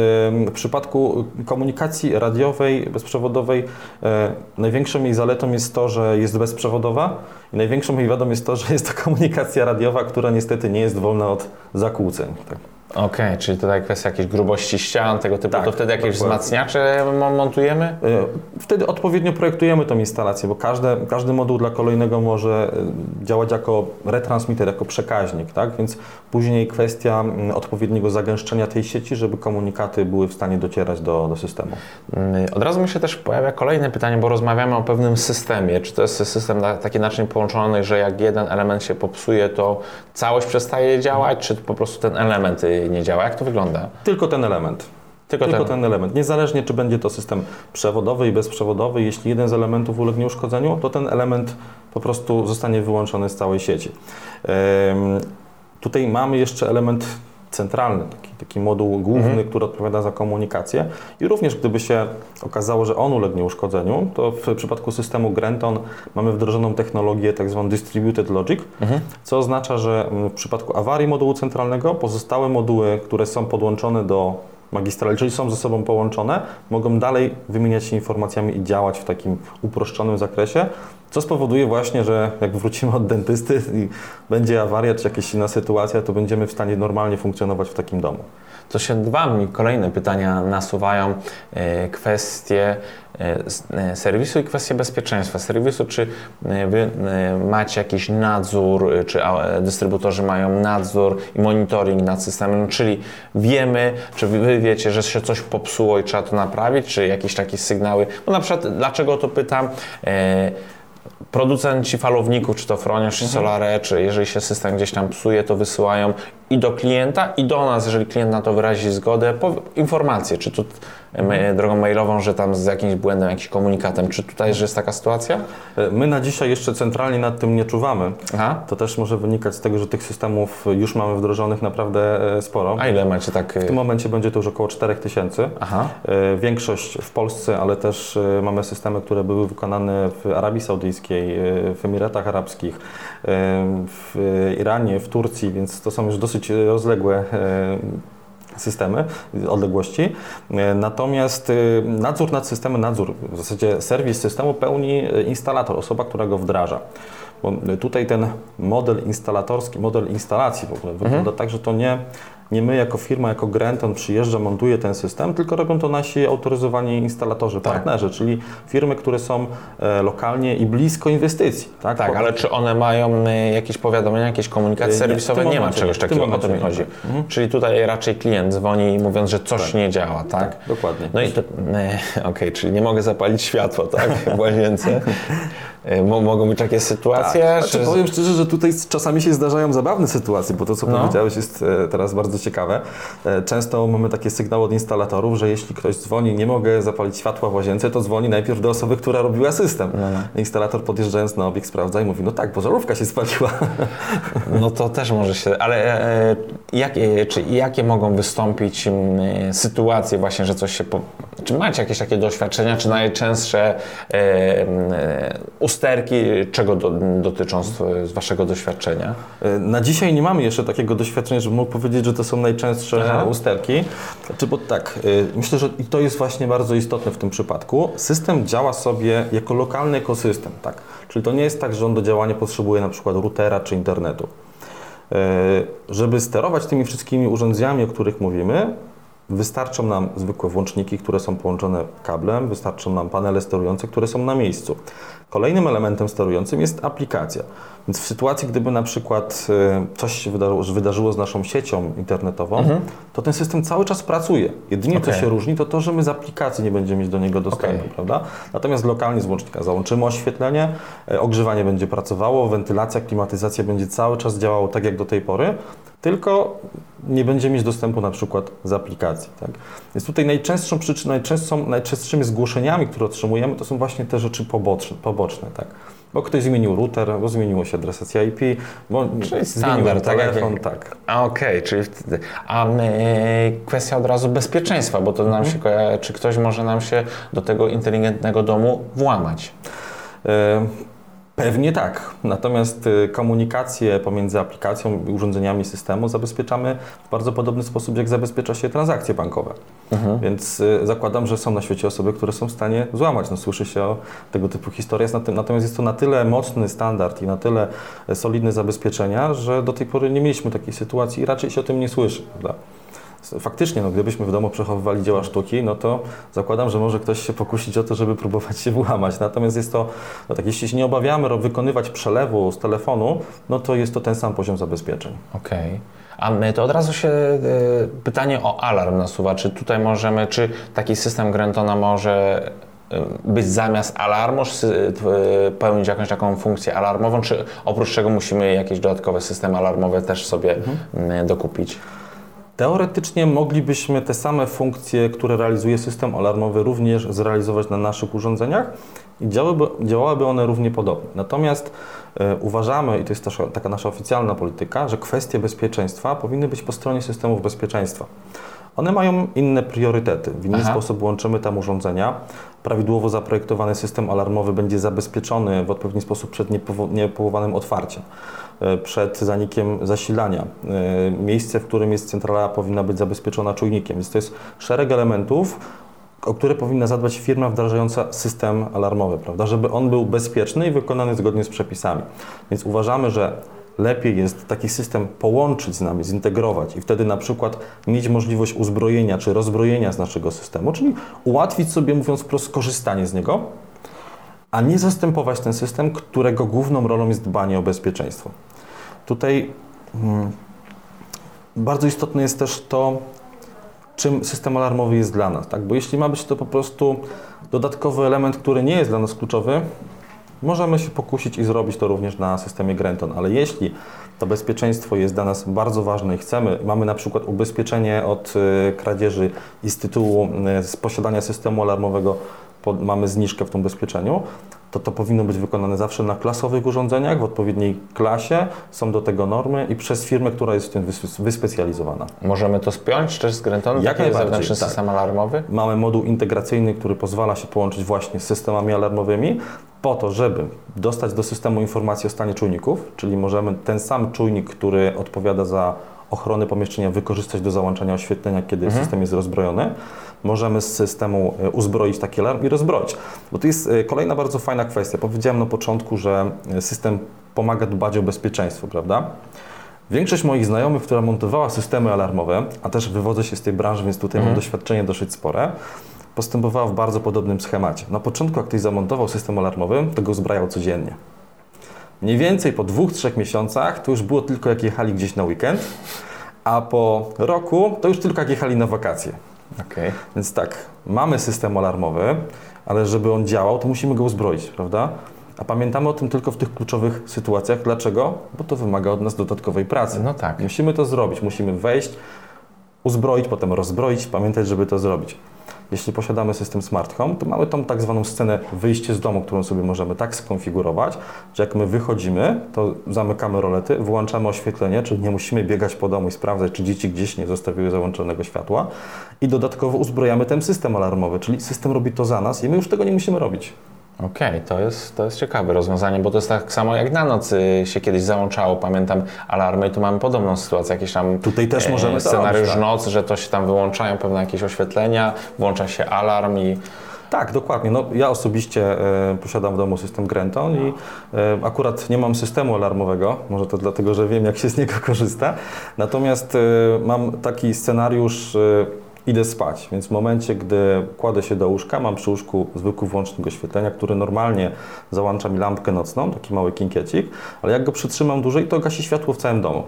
w przypadku komunikacji radiowej, bezprzewodowej e, największą jej zaletą jest to, że jest bezprzewodowa i największą jej wadą jest to, że jest to [LAUGHS] komunikacja radiowa, która niestety nie jest wolna od zakłóceń. Tak? Okej, czyli tutaj kwestia jakiejś grubości ścian, tego typu, Tak, to wtedy jakieś dokładnie. wzmacniacze mo- montujemy? E, Wtedy odpowiednio projektujemy tą instalację, bo każde, każdy moduł dla kolejnego może e, działać jako retransmitter, jako przekaźnik, tak? Więc później kwestia mm, odpowiedniego zagęszczenia tej sieci, żeby komunikaty były w stanie docierać do, do systemu. Mm, Od razu mi się też pojawia kolejne pytanie, bo rozmawiamy o pewnym systemie. Czy to jest system taki naczyń połączony, że jak jeden element się popsuje, to całość przestaje działać, czy po prostu ten element y, nie działa? Jak to wygląda? Tylko ten element. Tylko, Tylko ten. ten element. Niezależnie, czy będzie to system przewodowy i bezprzewodowy, jeśli jeden z elementów ulegnie uszkodzeniu, to ten element po prostu zostanie wyłączony z całej sieci. Tutaj mamy jeszcze element centralny, taki, taki moduł główny, który odpowiada za komunikację. I również gdyby się okazało, że on ulegnie uszkodzeniu, to w przypadku systemu Grenton mamy wdrożoną technologię tak zwaną Distributed Logic, co oznacza, że w przypadku awarii modułu centralnego pozostałe moduły, które są podłączone do magistrali, czyli są ze sobą połączone, mogą dalej wymieniać się informacjami i działać w takim uproszczonym zakresie, co spowoduje właśnie, że jak wrócimy od dentysty i będzie awaria czy jakaś inna sytuacja, to będziemy w stanie normalnie funkcjonować w takim domu. To się dwa mi kolejne pytania nasuwają. E, Kwestie serwisu i kwestie bezpieczeństwa. Serwisu, czy e, wy e, macie jakiś nadzór, e, czy e, dystrybutorzy mają nadzór i monitoring nad systemem, czyli wiemy, czy wy- wiecie, że się coś popsuło i trzeba to naprawić, czy jakieś takie sygnały. Bo na przykład, dlaczego to pytam? E, Producenci falowników, czy to Froniarz, czy Solare, czy jeżeli się system gdzieś tam psuje, to wysyłają i do klienta, i do nas, jeżeli klient na to wyrazi zgodę, informacje, czy e, drogą mailową, że tam z jakimś błędem, jakimś komunikatem, czy tutaj że jest taka sytuacja? E, My na dzisiaj jeszcze centralnie nad tym nie czuwamy. Aha. To też może wynikać z tego, że tych systemów już mamy wdrożonych naprawdę e, sporo. A ile macie tak? W tym momencie będzie to już około 4000. Aha. E, Większość w Polsce, ale też e, mamy systemy, które były wykonane w Arabii Saudyjskiej, e, w Emiratach Arabskich, e, w Iranie, w Turcji, więc to są już dosyć rozległe e, systemy, odległości. E, Natomiast e, nadzór nad systemem, nadzór, w zasadzie serwis systemu pełni e, instalator, osoba, która go wdraża. Bo tutaj ten model instalatorski, model instalacji w ogóle wygląda tak, że to nie nie my jako firma, jako Grenton przyjeżdża, montuje ten system, tylko robią to nasi autoryzowani instalatorzy, Tak. partnerzy, czyli firmy, które są e, lokalnie i blisko inwestycji. Tak, Tak, ale czy one mają y, jakieś powiadomienia, jakieś komunikaty tym serwisowe? Nie ma czegoś takiego, o to mi chodzi. Mhm. Czyli tutaj raczej klient dzwoni mówiąc, że coś nie działa, tak? Dokładnie. No i to, e, [LAUGHS] okej, czyli nie mogę zapalić światła, tak, [LAUGHS] w łazience. E, mo- mogą być takie sytuacje, Tak. Znaczy, że... powiem szczerze, że tutaj czasami się zdarzają zabawne sytuacje, bo to, co No. powiedziałeś, jest e, teraz bardzo ciekawe. E, Często mamy takie sygnały od instalatorów, że jeśli ktoś dzwoni, nie mogę zapalić światła w łazience, to dzwoni najpierw do osoby, która robiła system. Instalator podjeżdżając na obiekt sprawdza i mówi, no tak, bo żarówka się spaliła. [LAUGHS] No to też może się, ale e, jakie, czy jakie mogą wystąpić m, e, sytuacje właśnie, że coś się, po, czy macie jakieś takie doświadczenia, czy najczęstsze e, m, e, usterki, czego do, dotyczą z, z waszego doświadczenia? E, Na dzisiaj nie mamy jeszcze takiego doświadczenia, żebym mógł powiedzieć, że to są najczęstsze Aha. usterki. Znaczy, bo tak, e, myślę, że i to jest właśnie bardzo istotne w tym przypadku. System działa sobie jako lokalny ekosystem, tak? Czyli to nie jest tak, że on do działania potrzebuje na przykład routera czy internetu. E, Żeby sterować tymi wszystkimi urządzeniami, o których mówimy, wystarczą nam zwykłe włączniki, które są połączone kablem, wystarczą nam panele sterujące, które są na miejscu. Kolejnym elementem sterującym jest aplikacja. Więc w sytuacji, gdyby na przykład e, coś się wydarzyło, wydarzyło z naszą siecią internetową, to ten system cały czas pracuje. Jedynie co Okej. się różni, to to, że my z aplikacji nie będziemy mieć do niego dostępu, Okej. prawda? Natomiast lokalnie z łącznika załączymy oświetlenie, e, ogrzewanie będzie pracowało, wentylacja, klimatyzacja będzie cały czas działało tak jak do tej pory, tylko nie będzie mieć dostępu na przykład z aplikacji. Tak? Więc tutaj najczęstszą przyczyną, najczęstszą, najczęstszymi zgłoszeniami, które otrzymujemy, to są właśnie te rzeczy poboczne. poboczne tak? Bo ktoś zmienił router, bo zmieniło się adresacja IP, bo Czyli zmienił standard, tak jak- telefon, tak. A okej, czyli wtedy, a e, kwestia od razu bezpieczeństwa, bo to nam się, koja- czy ktoś może nam się do tego inteligentnego domu włamać? Pewnie tak. Natomiast e, komunikację pomiędzy aplikacją i urządzeniami systemu zabezpieczamy w bardzo podobny sposób, jak zabezpiecza się transakcje bankowe. Więc e, zakładam, że są na świecie osoby, które są w stanie złamać. No, słyszy się o tego typu historiach, nat- natomiast jest to na tyle mocny standard i na tyle e, solidne zabezpieczenia, że do tej pory nie mieliśmy takiej sytuacji i raczej się o tym nie słyszy. Prawda? Faktycznie, no, gdybyśmy w domu przechowywali dzieła sztuki, no to zakładam, że może ktoś się pokusić o to, żeby próbować się włamać. Natomiast jest to, no tak, jeśli się nie obawiamy wykonywać przelewu z telefonu, no to jest to ten sam poziom zabezpieczeń. Okej. A my to od razu się e, pytanie o alarm nasuwa. Czy tutaj możemy, czy taki system Grentona może e, być zamiast alarmu, e, pełnić jakąś taką funkcję alarmową, czy oprócz czego musimy jakieś dodatkowe systemy alarmowe też sobie m, dokupić? Teoretycznie moglibyśmy te same funkcje, które realizuje system alarmowy, również zrealizować na naszych urządzeniach i działałyby, działałyby one równie podobnie. Natomiast e, uważamy, i to jest też taka nasza oficjalna polityka, że kwestie bezpieczeństwa powinny być po stronie systemów bezpieczeństwa. One mają inne priorytety. W inny Aha. sposób łączymy tam urządzenia. Prawidłowo zaprojektowany system alarmowy będzie zabezpieczony w odpowiedni sposób przed niepowo- niepowołanym otwarciem, przed zanikiem zasilania. E, Miejsce, w którym jest centrala, powinna być zabezpieczona czujnikiem. Więc to jest szereg elementów, o które powinna zadbać firma wdrażająca system alarmowy, prawda? Żeby on był bezpieczny i wykonany zgodnie z przepisami. Więc uważamy, że lepiej jest taki system połączyć z nami, zintegrować i wtedy na przykład mieć możliwość uzbrojenia czy rozbrojenia z naszego systemu, czyli ułatwić sobie, mówiąc wprost, korzystanie z niego, a nie zastępować ten system, którego główną rolą jest dbanie o bezpieczeństwo. Tutaj mm, bardzo istotne jest też to, czym system alarmowy jest dla nas, tak? Bo jeśli ma być to po prostu dodatkowy element, który nie jest dla nas kluczowy, możemy się pokusić i zrobić to również na systemie Grenton, ale jeśli to bezpieczeństwo jest dla nas bardzo ważne i chcemy, mamy na przykład ubezpieczenie od y, kradzieży i z tytułu y, z posiadania systemu alarmowego pod, mamy zniżkę w tym ubezpieczeniu, to to powinno być wykonane zawsze na klasowych urządzeniach, w odpowiedniej klasie, są do tego normy i przez firmę, która jest w tym wys- wyspecjalizowana. Możemy to spiąć też z Grentonu? Jak najbardziej, zewnętrzny tak. system alarmowy? Mamy moduł integracyjny, który pozwala się połączyć właśnie z systemami alarmowymi, po to, żeby dostać do systemu informacje o stanie czujników, czyli możemy ten sam czujnik, który odpowiada za ochronę pomieszczenia, wykorzystać do załączania oświetlenia, kiedy system jest rozbrojony. Możemy z systemu e, uzbroić taki alarm i rozbroić. Bo to jest e, kolejna bardzo fajna kwestia. Powiedziałem na początku, że e, system pomaga dbać o bezpieczeństwo, prawda? Większość moich znajomych, która montowała systemy alarmowe, a też wywodzę się z tej branży, więc tutaj mam doświadczenie dosyć spore, postępowała w bardzo podobnym schemacie. Na początku, jak ktoś zamontował system alarmowy, to go zbrajał codziennie. Mniej więcej po dwóch, trzech miesiącach to już było tylko jak jechali gdzieś na weekend, a po roku to już tylko jak jechali na wakacje. Okej. Więc tak, mamy system alarmowy, ale żeby on działał, to musimy go uzbroić, prawda? A pamiętamy o tym tylko w tych kluczowych sytuacjach. Dlaczego? Bo to wymaga od nas dodatkowej pracy. No tak. Musimy to zrobić, musimy wejść, uzbroić, potem rozbroić, pamiętać, żeby to zrobić. Jeśli posiadamy system Smart Home, to mamy tą tak zwaną scenę wyjście z domu, którą sobie możemy tak skonfigurować, że jak my wychodzimy, to zamykamy rolety, wyłączamy oświetlenie, czyli nie musimy biegać po domu i sprawdzać, czy dzieci gdzieś nie zostawiły załączonego światła i dodatkowo uzbrojamy ten system alarmowy, czyli system robi to za nas i my już tego nie musimy robić. Okej, to, jest, to jest ciekawe rozwiązanie, bo to jest tak samo jak na noc y, się kiedyś załączało, pamiętam alarmy i tu mamy podobną sytuację, jakieś tam Tutaj też możemy to scenariusz robić, tak. noc, że to się tam wyłączają pewne jakieś oświetlenia, włącza się alarm i Tak, dokładnie. No, ja osobiście e, posiadam w domu system Grenton i e, akurat nie mam systemu alarmowego, może to dlatego, że wiem jak się z niego korzysta. Natomiast e, mam taki scenariusz, e, idę spać, więc w momencie, gdy kładę się do łóżka, mam przy łóżku zwykły włącznik oświetlenia, który normalnie załącza mi lampkę nocną, taki mały kinkiecik, ale jak go przytrzymam dłużej, to gasi światło w całym domu.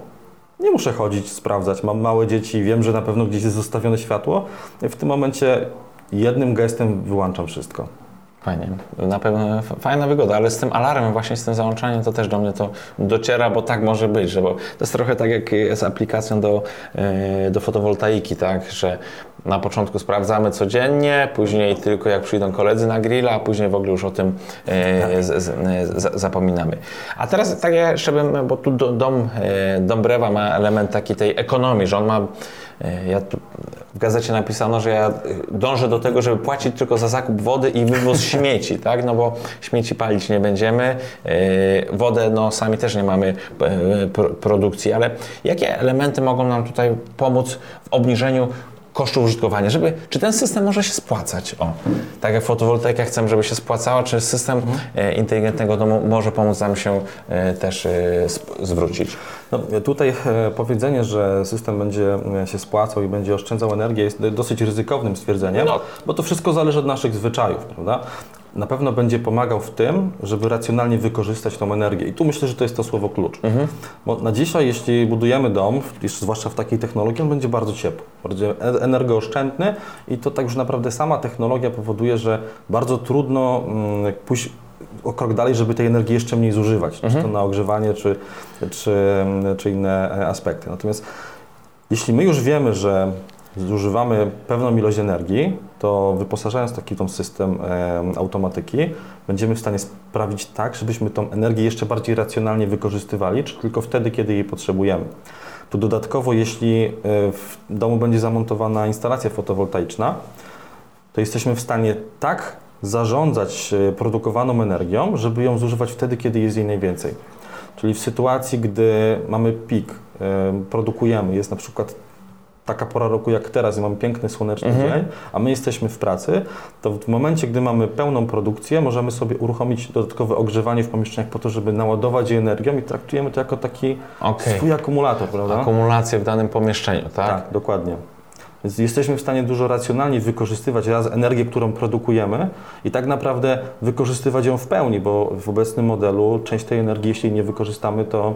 Nie muszę chodzić, sprawdzać. Mam małe dzieci, wiem, że na pewno gdzieś jest zostawione światło. W tym momencie jednym gestem wyłączam wszystko. Fajnie, na pewno fajna wygoda, ale z tym alarmem, właśnie z tym załączaniem, to też do mnie to dociera, bo tak może być, że bo to jest trochę tak jak z aplikacją do, e, do fotowoltaiki, tak, że na początku sprawdzamy codziennie, później tylko jak przyjdą koledzy na grilla, a później w ogóle już o tym e, z, z, z, zapominamy. A teraz tak ja jeszcze bym, bo tu do, dom, e, dom Brewa ma element takiej tej ekonomii, że on ma E, Ja tu w gazecie napisano, że ja dążę do tego, żeby płacić tylko za zakup wody i wywóz [LAUGHS] śmieci, tak? No bo śmieci palić nie będziemy, e, wodę no sami też nie mamy e, pro- produkcji, ale jakie elementy mogą nam tutaj pomóc w obniżeniu kosztów użytkowania, żeby, czy ten system może się spłacać? O, tak jak fotowoltaika chcemy, żeby się spłacała, czy system e, inteligentnego domu może pomóc nam się e, też e, zwrócić? No, tutaj powiedzenie, że system będzie się spłacał i będzie oszczędzał energię jest dosyć ryzykownym stwierdzeniem, No. bo to wszystko zależy od naszych zwyczajów, prawda? Na pewno będzie pomagał w tym, żeby racjonalnie wykorzystać tą energię. I tu myślę, że to jest to słowo klucz. Bo na dzisiaj, jeśli budujemy dom, zwłaszcza w takiej technologii, on będzie bardzo ciepły, bardzo e- energooszczędny i to tak już naprawdę sama technologia powoduje, że bardzo trudno mm, pójść o krok dalej, żeby tej energii jeszcze mniej zużywać, czy to na ogrzewanie, czy, czy, czy inne e, aspekty. Natomiast jeśli my już wiemy, że zużywamy pewną ilość energii, to wyposażając taki tą system automatyki, będziemy w stanie sprawić tak, żebyśmy tą energię jeszcze bardziej racjonalnie wykorzystywali, czy tylko wtedy, kiedy jej potrzebujemy. Tu dodatkowo, jeśli e, w domu będzie zamontowana instalacja fotowoltaiczna, to jesteśmy w stanie tak zarządzać e, produkowaną energią, żeby ją zużywać wtedy, kiedy jest jej najwięcej. Czyli w sytuacji, gdy mamy pik, produkujemy, jest na przykład taka pora roku jak teraz i mamy piękny, słoneczny dzień, a my jesteśmy w pracy, to w momencie, gdy mamy pełną produkcję, możemy sobie uruchomić dodatkowe ogrzewanie w pomieszczeniach po to, żeby naładować je energią i traktujemy to jako taki Okej. swój akumulator, prawda? Akumulację w danym pomieszczeniu, tak? Tak, dokładnie. Więc jesteśmy w stanie dużo racjonalniej wykorzystywać raz energię, którą produkujemy i tak naprawdę wykorzystywać ją w pełni, bo w obecnym modelu część tej energii, jeśli nie wykorzystamy, to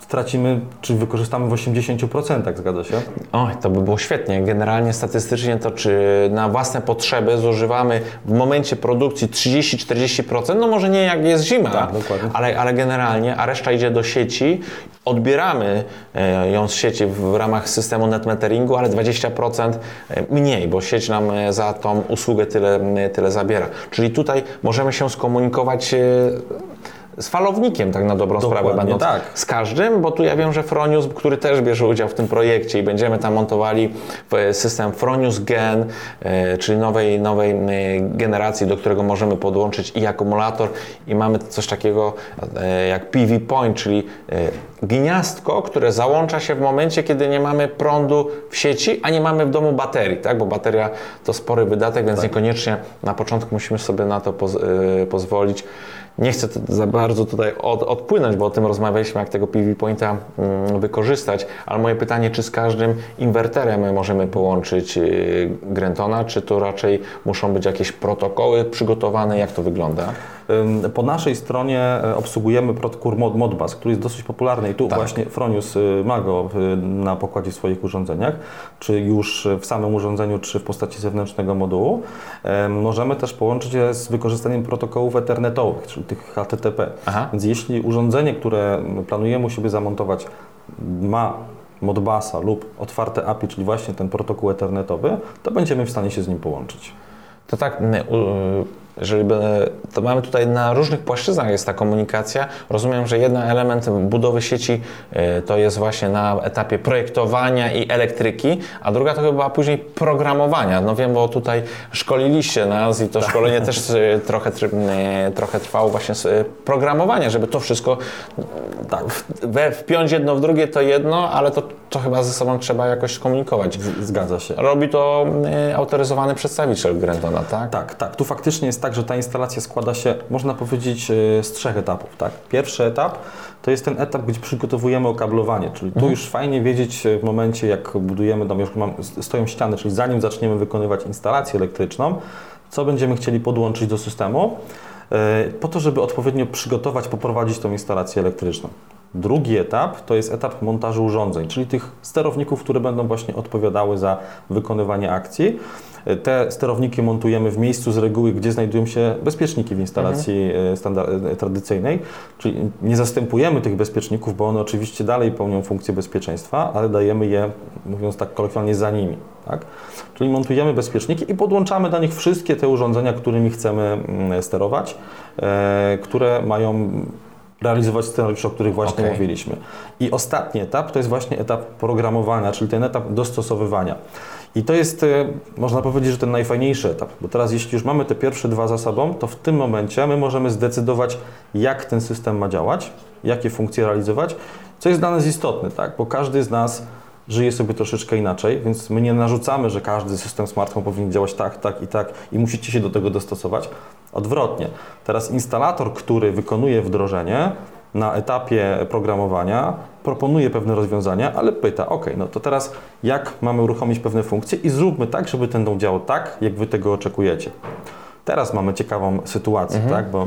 stracimy, czy wykorzystamy w 80%, zgadza się? Oj, to by było świetnie. Generalnie statystycznie to czy na własne potrzeby zużywamy w momencie produkcji 30-40%, no może nie jak jest zima, Tak, ale, ale generalnie, a reszta idzie do sieci, odbieramy e, ją z sieci w ramach systemu net meteringu, ale 20% mniej, bo sieć nam e, za tą usługę tyle, tyle zabiera. Czyli tutaj możemy się skomunikować e, z falownikiem, tak na dobrą Dokładnie sprawę, będąc tak. z każdym, bo tu ja wiem, że Fronius, który też bierze udział w tym projekcie i będziemy tam montowali w system Fronius Gen, e, czyli nowej, nowej e, generacji, do którego możemy podłączyć i akumulator i mamy coś takiego e, jak PV Point, czyli e, gniazdko, które załącza się w momencie, kiedy nie mamy prądu w sieci, a nie mamy w domu baterii, tak? bo bateria to spory wydatek, więc niekoniecznie na początku musimy sobie na to poz, e, pozwolić. Nie chcę za bardzo tutaj od, odpłynąć, bo o tym rozmawialiśmy, jak tego PV Pointa mm, wykorzystać, ale moje pytanie, czy z każdym inwerterem możemy połączyć y, Grentona, czy to raczej muszą być jakieś protokoły przygotowane, jak to wygląda? Po naszej stronie e, obsługujemy protokół Modbus, który jest dosyć popularny i tu tak. właśnie Fronius y, ma go na pokładzie w swoich urządzeniach, czy już w samym urządzeniu, czy w postaci zewnętrznego modułu. Możemy też połączyć je z wykorzystaniem protokołów ethernetowych, czyli tych HTTP. Aha. Więc jeśli urządzenie, które planujemy u siebie zamontować ma Modbusa lub otwarte API, czyli właśnie ten protokół ethernetowy, to będziemy w stanie się z nim połączyć. To tak, jeżeli to mamy tutaj na różnych płaszczyznach jest ta komunikacja. Rozumiem, że jeden element budowy sieci e, to jest właśnie na etapie projektowania i elektryki, a druga to chyba później programowania. No wiem, bo tutaj szkoliliście nas i to tak. szkolenie też e, trochę, e, trochę trwało właśnie z programowania, żeby to wszystko tak, wpiąć jedno w drugie to jedno, ale to, to chyba ze sobą trzeba jakoś komunikować. Zgadza się. Robi to autoryzowany przedstawiciel Grendona, tak? Tak, tak. Tu faktycznie jest tak, że ta instalacja składa się, można powiedzieć, e, z trzech etapów. Tak? Pierwszy etap to jest ten etap, gdzie przygotowujemy okablowanie, czyli tu mhm. już fajnie wiedzieć e, w momencie, jak budujemy dom, już mam, stoją ściany, czyli zanim zaczniemy wykonywać instalację elektryczną, co będziemy chcieli podłączyć do systemu, e, po to, żeby odpowiednio przygotować, poprowadzić tą instalację elektryczną. Drugi etap to jest etap montażu urządzeń, czyli tych sterowników, które będą właśnie odpowiadały za wykonywanie akcji. Te sterowniki montujemy w miejscu z reguły, gdzie znajdują się bezpieczniki w instalacji mhm. Tradycyjnej, czyli nie zastępujemy tych bezpieczników, bo one oczywiście dalej pełnią funkcję bezpieczeństwa, ale dajemy je, mówiąc tak kolokwialnie, za nimi. Tak? Czyli montujemy bezpieczniki i podłączamy do nich wszystkie te urządzenia, którymi chcemy mm, sterować, e, które mają realizować scenariusze, o których właśnie okay. mówiliśmy. I ostatni etap to jest właśnie etap programowania, czyli ten etap dostosowywania. I to jest, e, można powiedzieć, że ten najfajniejszy etap, bo teraz jeśli już mamy te pierwsze dwa za sobą, to w tym momencie my możemy zdecydować, jak ten system ma działać, jakie funkcje realizować, co jest dla nas istotne, tak? bo każdy z nas żyje sobie troszeczkę inaczej, więc my nie narzucamy, że każdy system smartphone powinien działać tak, tak i tak i musicie się do tego dostosować. Odwrotnie. Teraz instalator, który wykonuje wdrożenie, na etapie programowania proponuje pewne rozwiązania, ale pyta, ok, no to teraz jak mamy uruchomić pewne funkcje i zróbmy tak, żeby ten dom działał tak, jak Wy tego oczekujecie. Teraz mamy ciekawą sytuację, mhm. tak, bo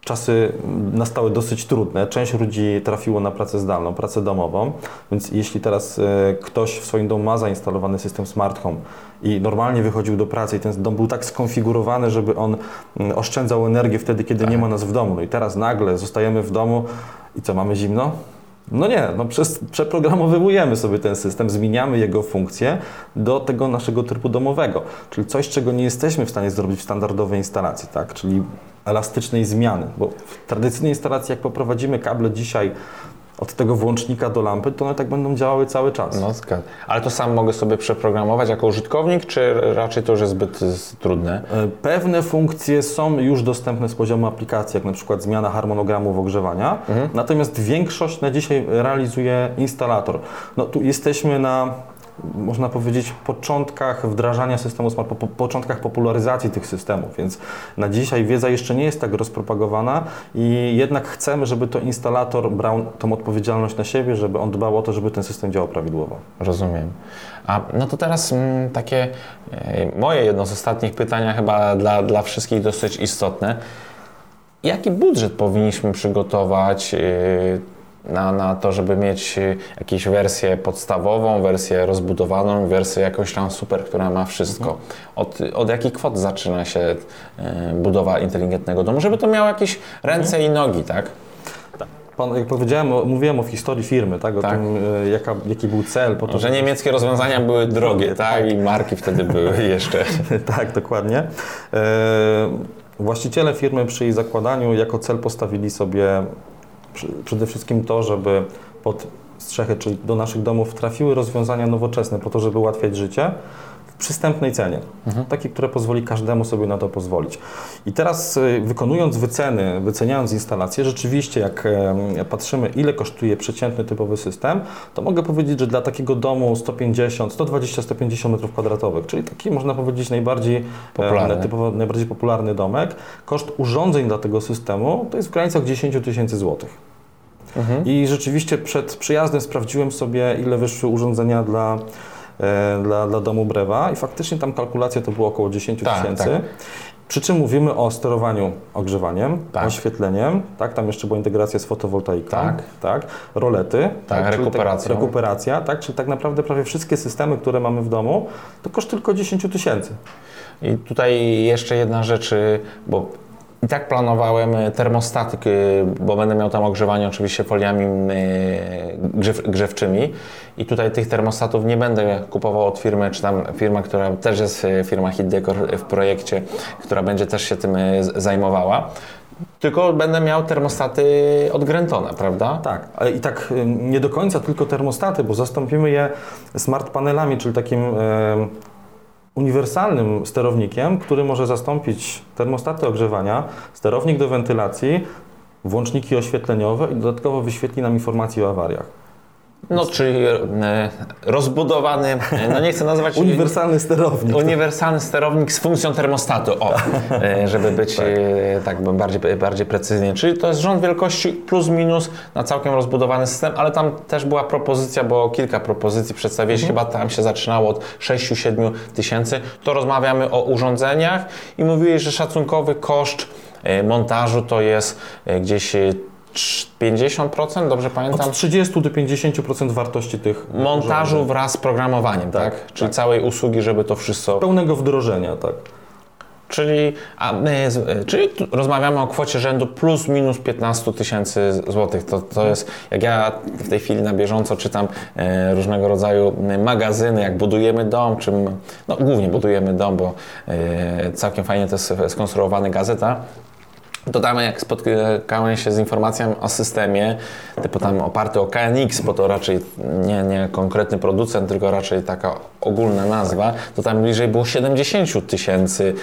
czasy nastały dosyć trudne. Część ludzi trafiło na pracę zdalną, pracę domową, więc jeśli teraz e, ktoś w swoim domu ma zainstalowany system smart home i normalnie wychodził do pracy i ten dom był tak skonfigurowany, żeby on mm, oszczędzał energię wtedy, kiedy tak. nie ma nas w domu. No i teraz nagle zostajemy w domu i co, mamy zimno? No nie, no przez, przeprogramowujemy sobie ten system, zmieniamy jego funkcję do tego naszego trybu domowego, czyli coś, czego nie jesteśmy w stanie zrobić w standardowej instalacji, tak? czyli elastycznej zmiany, bo w tradycyjnej instalacji, jak poprowadzimy kable dzisiaj od tego włącznika do lampy, to one tak będą działały cały czas. No, zgadzam. Ale to sam mogę sobie przeprogramować jako użytkownik, czy raczej to już jest zbyt trudne? E, pewne funkcje są już dostępne z poziomu aplikacji, jak na przykład zmiana harmonogramów ogrzewania, mhm. natomiast większość na dzisiaj realizuje instalator. No tu jesteśmy na można powiedzieć, początkach wdrażania systemu smart, po, początkach popularyzacji tych systemów, więc na dzisiaj wiedza jeszcze nie jest tak rozpropagowana i jednak chcemy, żeby to instalator brał tą odpowiedzialność na siebie, żeby on dbał o to, żeby ten system działał prawidłowo. Rozumiem. A no to teraz m, mm, takie e, moje jedno z ostatnich pytania, chyba dla, dla wszystkich dosyć istotne. Jaki budżet powinniśmy przygotować? Yy, na, na to, żeby mieć y, jakąś wersję podstawową, wersję rozbudowaną, wersję jakąś tam super, która ma wszystko. Od, od jakich kwot zaczyna się y, budowa inteligentnego domu, żeby to miało jakieś ręce i nogi, tak? tak. Pan, jak powiedziałem, mówiłem o historii firmy, tak? o tak. tym, y, jaka, jaki był cel. Po to, że niemieckie rozwiązania były drogie, tak? I marki wtedy były [LAUGHS] jeszcze. tak, dokładnie. E, właściciele firmy przy jej zakładaniu jako cel postawili sobie przede wszystkim to, żeby pod strzechy, czyli do naszych domów trafiły rozwiązania nowoczesne po to, żeby ułatwiać życie. przystępnej cenie. Mhm. Takie, które pozwoli każdemu sobie na to pozwolić. I teraz y, wykonując wyceny, wyceniając instalację, rzeczywiście jak patrzymy ile kosztuje przeciętny typowy system, to mogę powiedzieć, że dla takiego domu 150, 120-150 m2, czyli taki można powiedzieć najbardziej popularny. Typowo, najbardziej popularny domek, koszt urządzeń dla tego systemu to jest w granicach 10 tysięcy złotych. Mhm. I rzeczywiście przed przyjazdem sprawdziłem sobie, ile wyszły urządzenia dla E, dla, dla domu Brewa i faktycznie tam kalkulacja to było około 10 tak, tysięcy. Tak. Przy czym mówimy o sterowaniu ogrzewaniem, tak. oświetleniem, tak? tam jeszcze była integracja z fotowoltaiką, tak. tak? rolety, tak, tak rekuperacja. Tak, rekuperacja, tak? czyli tak naprawdę prawie wszystkie systemy, które mamy w domu, to koszt tylko 10 tysięcy. I tutaj jeszcze jedna rzecz, bo i tak planowałem e, termostatyk, bo będę miał tam ogrzewanie oczywiście foliami e, grzew, grzewczymi i tutaj tych termostatów nie będę kupował od firmy, czy tam firma, która też jest e, firma Hit Decor w projekcie, która będzie też się tym zajmowała. Tylko będę miał termostaty od Grentona, prawda? Tak, i tak nie do końca tylko termostaty, bo zastąpimy je smart panelami, czyli takim uniwersalnym sterownikiem, który może zastąpić termostaty ogrzewania, sterownik do wentylacji, włączniki oświetleniowe i dodatkowo wyświetli nam informacje o awariach. No, czyli e, rozbudowany, no nie chcę nazwać... uniwersalny sterownik. Uniwersalny sterownik z funkcją termostatu, o, e, żeby być tak, e, tak bardziej, bardziej precyzyjnie. Czyli to jest rząd wielkości plus minus na całkiem rozbudowany system, ale tam też była propozycja, bo kilka propozycji przedstawiliście, mhm. chyba tam się zaczynało od 6-7 tysięcy. To rozmawiamy o urządzeniach i mówiłeś, że szacunkowy koszt montażu to jest gdzieś 50%, dobrze pamiętam? Od 30 do 50% wartości tych montażu urządzeń. wraz z programowaniem, tak? tak? Czyli tak. całej usługi, żeby to wszystko... Pełnego wdrożenia, tak. Czyli, a czyli rozmawiamy o kwocie rzędu plus minus 15 tysięcy złotych. To, to jest, jak ja w tej chwili na bieżąco czytam e, różnego rodzaju magazyny, jak budujemy dom, czym, no głównie budujemy dom, bo e, całkiem fajnie to jest skonstruowana gazeta, Dodamy, jak spotkałem się z informacją o systemie, typu tam oparty o KNX, bo to raczej nie, nie konkretny producent, tylko raczej taka ogólna nazwa, to tam bliżej było 70 tysięcy.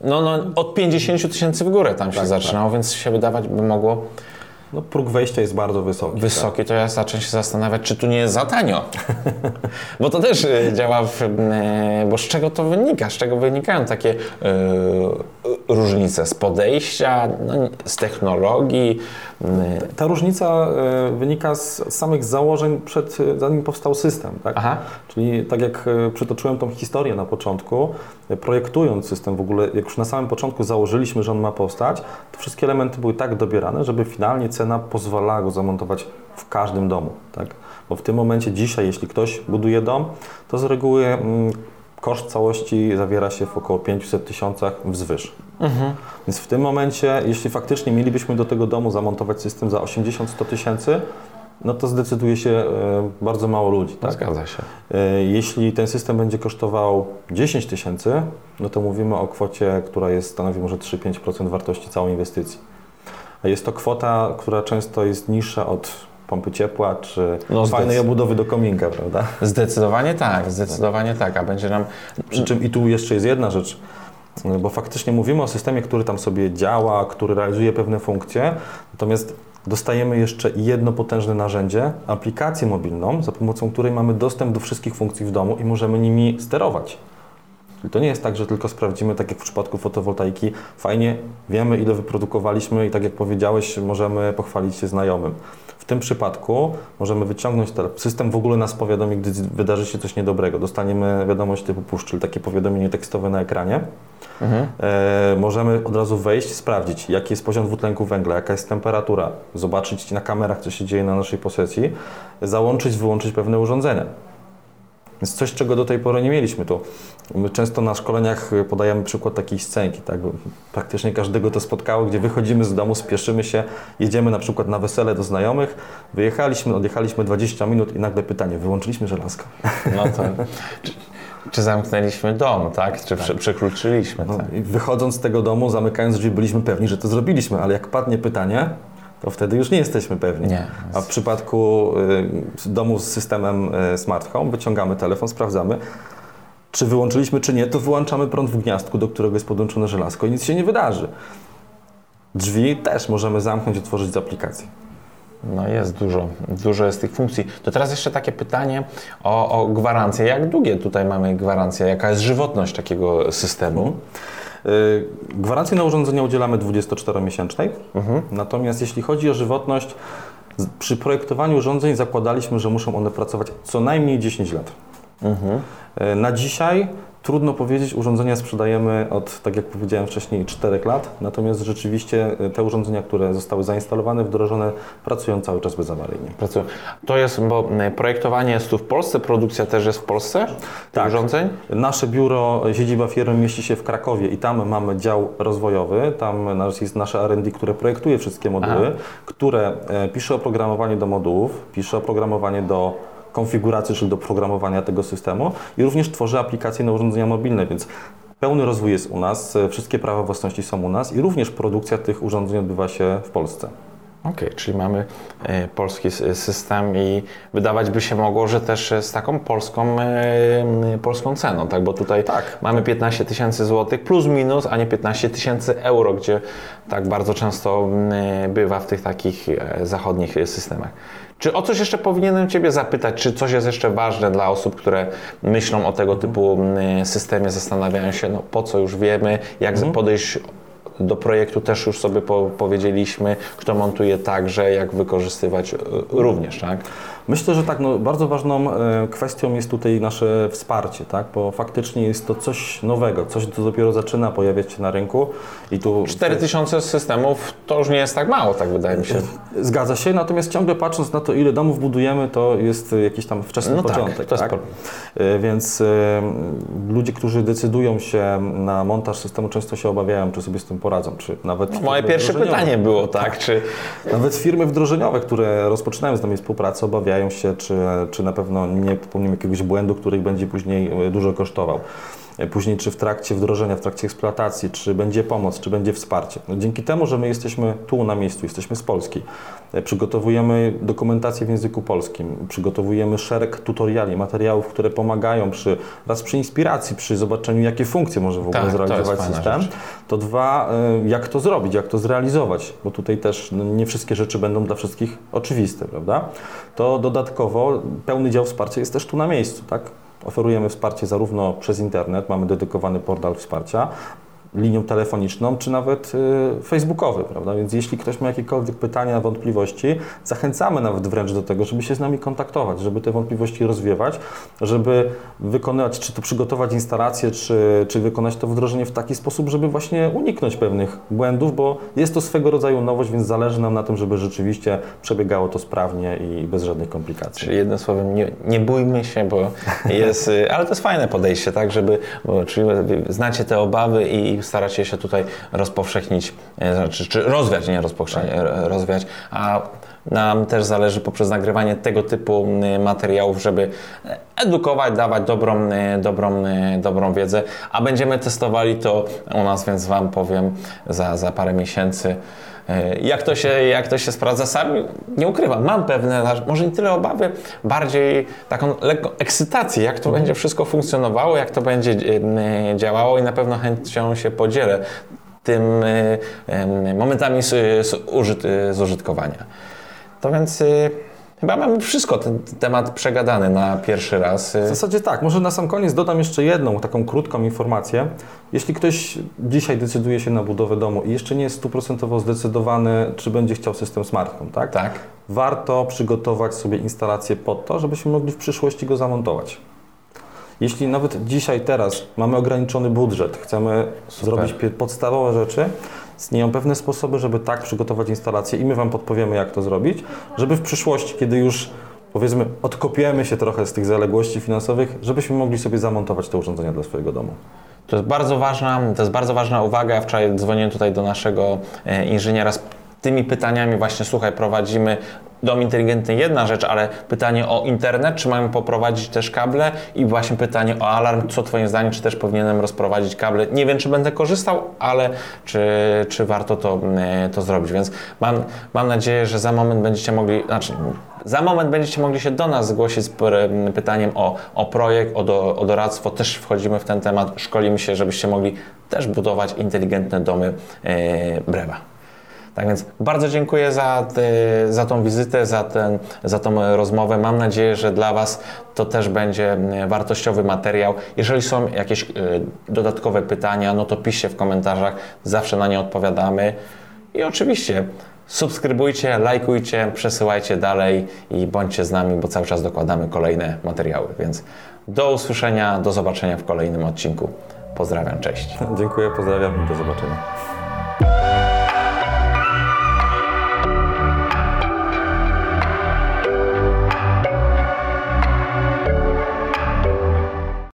No, no, od 50 tysięcy w górę tam się tak, zaczynało, tak. więc się wydawać by mogło no, próg wejścia jest bardzo wysoki. Wysoki, tak? to ja zacząłem się zastanawiać, czy tu nie jest za tanio. [LAUGHS] bo to też e, działa, w, e, bo z czego to wynika? Z czego wynikają takie yy, różnice? Z podejścia, no, z technologii? Ta różnica wynika z samych założeń przed, zanim powstał system. Tak? Czyli tak jak przytoczyłem tą historię na początku, projektując system w ogóle, jak już na samym początku założyliśmy, że on ma powstać, to wszystkie elementy były tak dobierane, żeby finalnie cena pozwalała go zamontować w każdym domu. Tak? Bo w tym momencie dzisiaj, jeśli ktoś buduje dom, to z reguły mm, koszt całości zawiera się w około 500 tysiącach wzwyż. Mhm. Więc w tym momencie, jeśli faktycznie mielibyśmy do tego domu zamontować system za 80-100 tysięcy, no to zdecyduje się e, bardzo mało ludzi. Tak? Zgadza się. E, jeśli ten system będzie kosztował 10 tysięcy, no to mówimy o kwocie, która jest, stanowi może 3-5% wartości całej inwestycji. A jest to kwota, która często jest niższa od pompy ciepła, czy no, fajnej obudowy do kominka, prawda? Zdecydowanie tak, zdecydowanie tak, a będzie nam... Przy czym i tu jeszcze jest jedna rzecz, bo faktycznie mówimy o systemie, który tam sobie działa, który realizuje pewne funkcje, natomiast dostajemy jeszcze jedno potężne narzędzie, aplikację mobilną, za pomocą której mamy dostęp do wszystkich funkcji w domu i możemy nimi sterować. To nie jest tak, że tylko sprawdzimy, tak jak w przypadku fotowoltaiki, fajnie, wiemy ile wyprodukowaliśmy i tak jak powiedziałeś, możemy pochwalić się znajomym. W tym przypadku możemy wyciągnąć system w ogóle nas powiadomi, gdy wydarzy się coś niedobrego. Dostaniemy wiadomość typu push, czyli takie powiadomienie tekstowe na ekranie. Mhm. E, możemy od razu wejść, sprawdzić, jaki jest poziom dwutlenku węgla, jaka jest temperatura, zobaczyć na kamerach, co się dzieje na naszej posesji, załączyć, wyłączyć pewne urządzenia. Jest coś, czego do tej pory nie mieliśmy tu. My często na szkoleniach podajemy przykład takiej scenki, tak? Praktycznie każdego to spotkało, gdzie wychodzimy z domu, spieszymy się, jedziemy na przykład na wesele do znajomych, wyjechaliśmy, odjechaliśmy 20 minut i nagle pytanie, wyłączyliśmy żelazko. [LAUGHS] No to... Czy, czy zamknęliśmy dom, tak? Czy tak. przekluczyliśmy? No, tak? wychodząc z tego domu, zamykając drzwi, byliśmy pewni, że to zrobiliśmy, ale jak padnie pytanie, to wtedy już nie jesteśmy pewni. Nie. A w przypadku y, domu z systemem y, smart home wyciągamy telefon, sprawdzamy. czy wyłączyliśmy, czy nie, to wyłączamy prąd w gniazdku, do którego jest podłączone żelazko i nic się nie wydarzy. Drzwi też możemy zamknąć, otworzyć z aplikacji. No jest dużo, dużo jest tych funkcji. To teraz jeszcze takie pytanie o, o gwarancję. Jak długie tutaj mamy gwarancję? Jaka jest żywotność takiego systemu? Yy, Gwarancji na urządzenia udzielamy 24-miesięcznej. Natomiast jeśli chodzi o żywotność, przy projektowaniu urządzeń zakładaliśmy, że muszą one pracować co najmniej 10 lat. Yy, Na dzisiaj trudno powiedzieć, urządzenia sprzedajemy od, tak jak powiedziałem wcześniej, 4 lat. Natomiast rzeczywiście yy, te urządzenia, które zostały zainstalowane, wdrożone, pracują cały czas bezawaryjnie. Pracują. To jest, bo e, projektowanie jest tu w Polsce, produkcja też jest w Polsce Tak. urządzeń? Nasze biuro, siedziba firmy mieści się w Krakowie i tam mamy dział rozwojowy. Tam jest nasze R&D, które projektuje wszystkie moduły, Aha. które pisze oprogramowanie do modułów, pisze oprogramowanie do konfiguracji, czyli do programowania tego systemu i również tworzy aplikacje na urządzenia mobilne, więc pełny rozwój jest u nas, e, wszystkie prawa własności są u nas i również produkcja tych urządzeń odbywa się w Polsce. Okej, czyli mamy e, polski system i wydawać by się mogło, że też e, z taką polską, polską ceną, tak? Bo tutaj Tak. mamy 15 tysięcy złotych plus minus, a nie 15 tysięcy euro, gdzie tak bardzo często bywa w tych takich zachodnich systemach. Czy o coś jeszcze powinienem Ciebie zapytać? Czy coś jest jeszcze ważne dla osób, które myślą o tego typu mm, systemie, zastanawiają się, no po co już wiemy, jak podejść do projektu też już sobie po, powiedzieliśmy, kto montuje także, jak wykorzystywać e, również, tak? Myślę, że tak, no, bardzo ważną e, kwestią jest tutaj nasze wsparcie, tak? bo faktycznie jest to coś nowego, coś, co dopiero zaczyna pojawiać się na rynku. I tu 4000 systemów to już nie jest tak mało, tak wydaje mi się. Zgadza się, natomiast ciągle patrząc na to, ile domów budujemy, to jest jakiś tam wczesny No tak, początek. tak? E, Więc e, ludzie, którzy decydują się na montaż systemu, często się obawiają, czy sobie z tym poradzą, czy nawet Moje firmy pierwsze pytanie było, tak? Czy Nawet firmy wdrożeniowe, które rozpoczynają z nami współpracę, obawiają się, czy, czy na pewno nie popełnią jakiegoś błędu, który będzie później e, dużo kosztował. E, Później, czy w trakcie wdrożenia, w trakcie eksploatacji, czy będzie pomoc, czy będzie wsparcie. No, dzięki temu, że my jesteśmy tu na miejscu, jesteśmy z Polski, e, przygotowujemy dokumentację w języku polskim, przygotowujemy szereg tutoriali, materiałów, które pomagają przy, raz przy inspiracji, przy zobaczeniu, jakie funkcje może w ogóle Tak, to zrealizować fajna system, rzecz. to dwa, y, jak to zrobić, jak to zrealizować, bo tutaj też no, nie wszystkie rzeczy będą dla wszystkich oczywiste, prawda? To dodatkowo pełny dział wsparcia jest też tu na miejscu, tak? Oferujemy wsparcie zarówno przez internet, mamy dedykowany portal wsparcia, linią telefoniczną, czy nawet y, facebookowy, prawda? Więc jeśli ktoś ma jakiekolwiek pytania, wątpliwości, zachęcamy nawet wręcz do tego, żeby się z nami kontaktować, żeby te wątpliwości rozwiewać, żeby wykonywać, czy to przygotować instalację, czy, czy wykonać to wdrożenie w taki sposób, żeby właśnie uniknąć pewnych błędów, bo jest to swego rodzaju nowość, więc zależy nam na tym, żeby rzeczywiście przebiegało to sprawnie i bez żadnych komplikacji. Czyli jednym słowem, nie, nie bójmy się, bo jest, y, ale to jest fajne podejście, tak, żeby, bo czyli znacie te obawy i staracie się tutaj rozpowszechnić, e, znaczy, czy rozwiać, nie rozpowszechnić, Tak. rozwiać, a nam też zależy poprzez nagrywanie tego typu materiałów, żeby edukować, dawać dobrą, dobrą, dobrą wiedzę, a będziemy testowali to u nas, więc Wam powiem za, za parę miesięcy, E, Jak to, się, jak to się sprawdza? Sam nie ukrywam, mam pewne, może nie tyle obawy, bardziej taką lekką ekscytację, jak to będzie wszystko funkcjonowało, jak to będzie e, działało i na pewno chęcią się podzielę tym e, e, momentami z, z, użyt, z użytkowania. To więc e, chyba mamy wszystko, ten temat przegadany na pierwszy raz. W zasadzie tak. Może na sam koniec dodam jeszcze jedną taką krótką informację. Jeśli ktoś dzisiaj decyduje się na budowę domu i jeszcze nie jest stuprocentowo zdecydowany, czy będzie chciał system smart home, tak? Tak. Warto przygotować sobie instalację pod to, żebyśmy mogli w przyszłości go zamontować. Jeśli nawet dzisiaj, teraz mamy ograniczony budżet, chcemy zrobić pie- podstawowe rzeczy, istnieją pewne sposoby, żeby tak przygotować instalację i my Wam podpowiemy, jak to zrobić, żeby w przyszłości, kiedy już powiedzmy odkopiemy się trochę z tych zaległości finansowych, żebyśmy mogli sobie zamontować te urządzenia dla swojego domu. To jest bardzo ważna, to jest bardzo ważna uwaga. Ja wczoraj dzwoniłem tutaj do naszego e, inżyniera, tymi pytaniami właśnie, słuchaj, prowadzimy dom inteligentny jedna rzecz, ale pytanie o internet, czy mamy poprowadzić też kable i właśnie pytanie o alarm, co Twoim zdaniem, czy też powinienem rozprowadzić kable. Nie wiem, czy będę korzystał, ale czy, czy warto to, e, to zrobić, więc mam, mam nadzieję, że za moment będziecie mogli, znaczy za moment będziecie mogli się do nas zgłosić z pytaniem o, o projekt, o, do, o doradztwo. Też wchodzimy w ten temat, szkolimy się, żebyście mogli też budować inteligentne domy e, Brewa. Tak więc bardzo dziękuję za, za tą wizytę, za, ten, za tą rozmowę. Mam nadzieję, że dla Was to też będzie wartościowy materiał. Jeżeli są jakieś y, dodatkowe pytania, no to piszcie w komentarzach, zawsze na nie odpowiadamy. I oczywiście subskrybujcie, lajkujcie, przesyłajcie dalej i bądźcie z nami, bo cały czas dokładamy kolejne materiały. Więc do usłyszenia, do zobaczenia w kolejnym odcinku. Pozdrawiam, cześć. Dziękuję, pozdrawiam i do zobaczenia.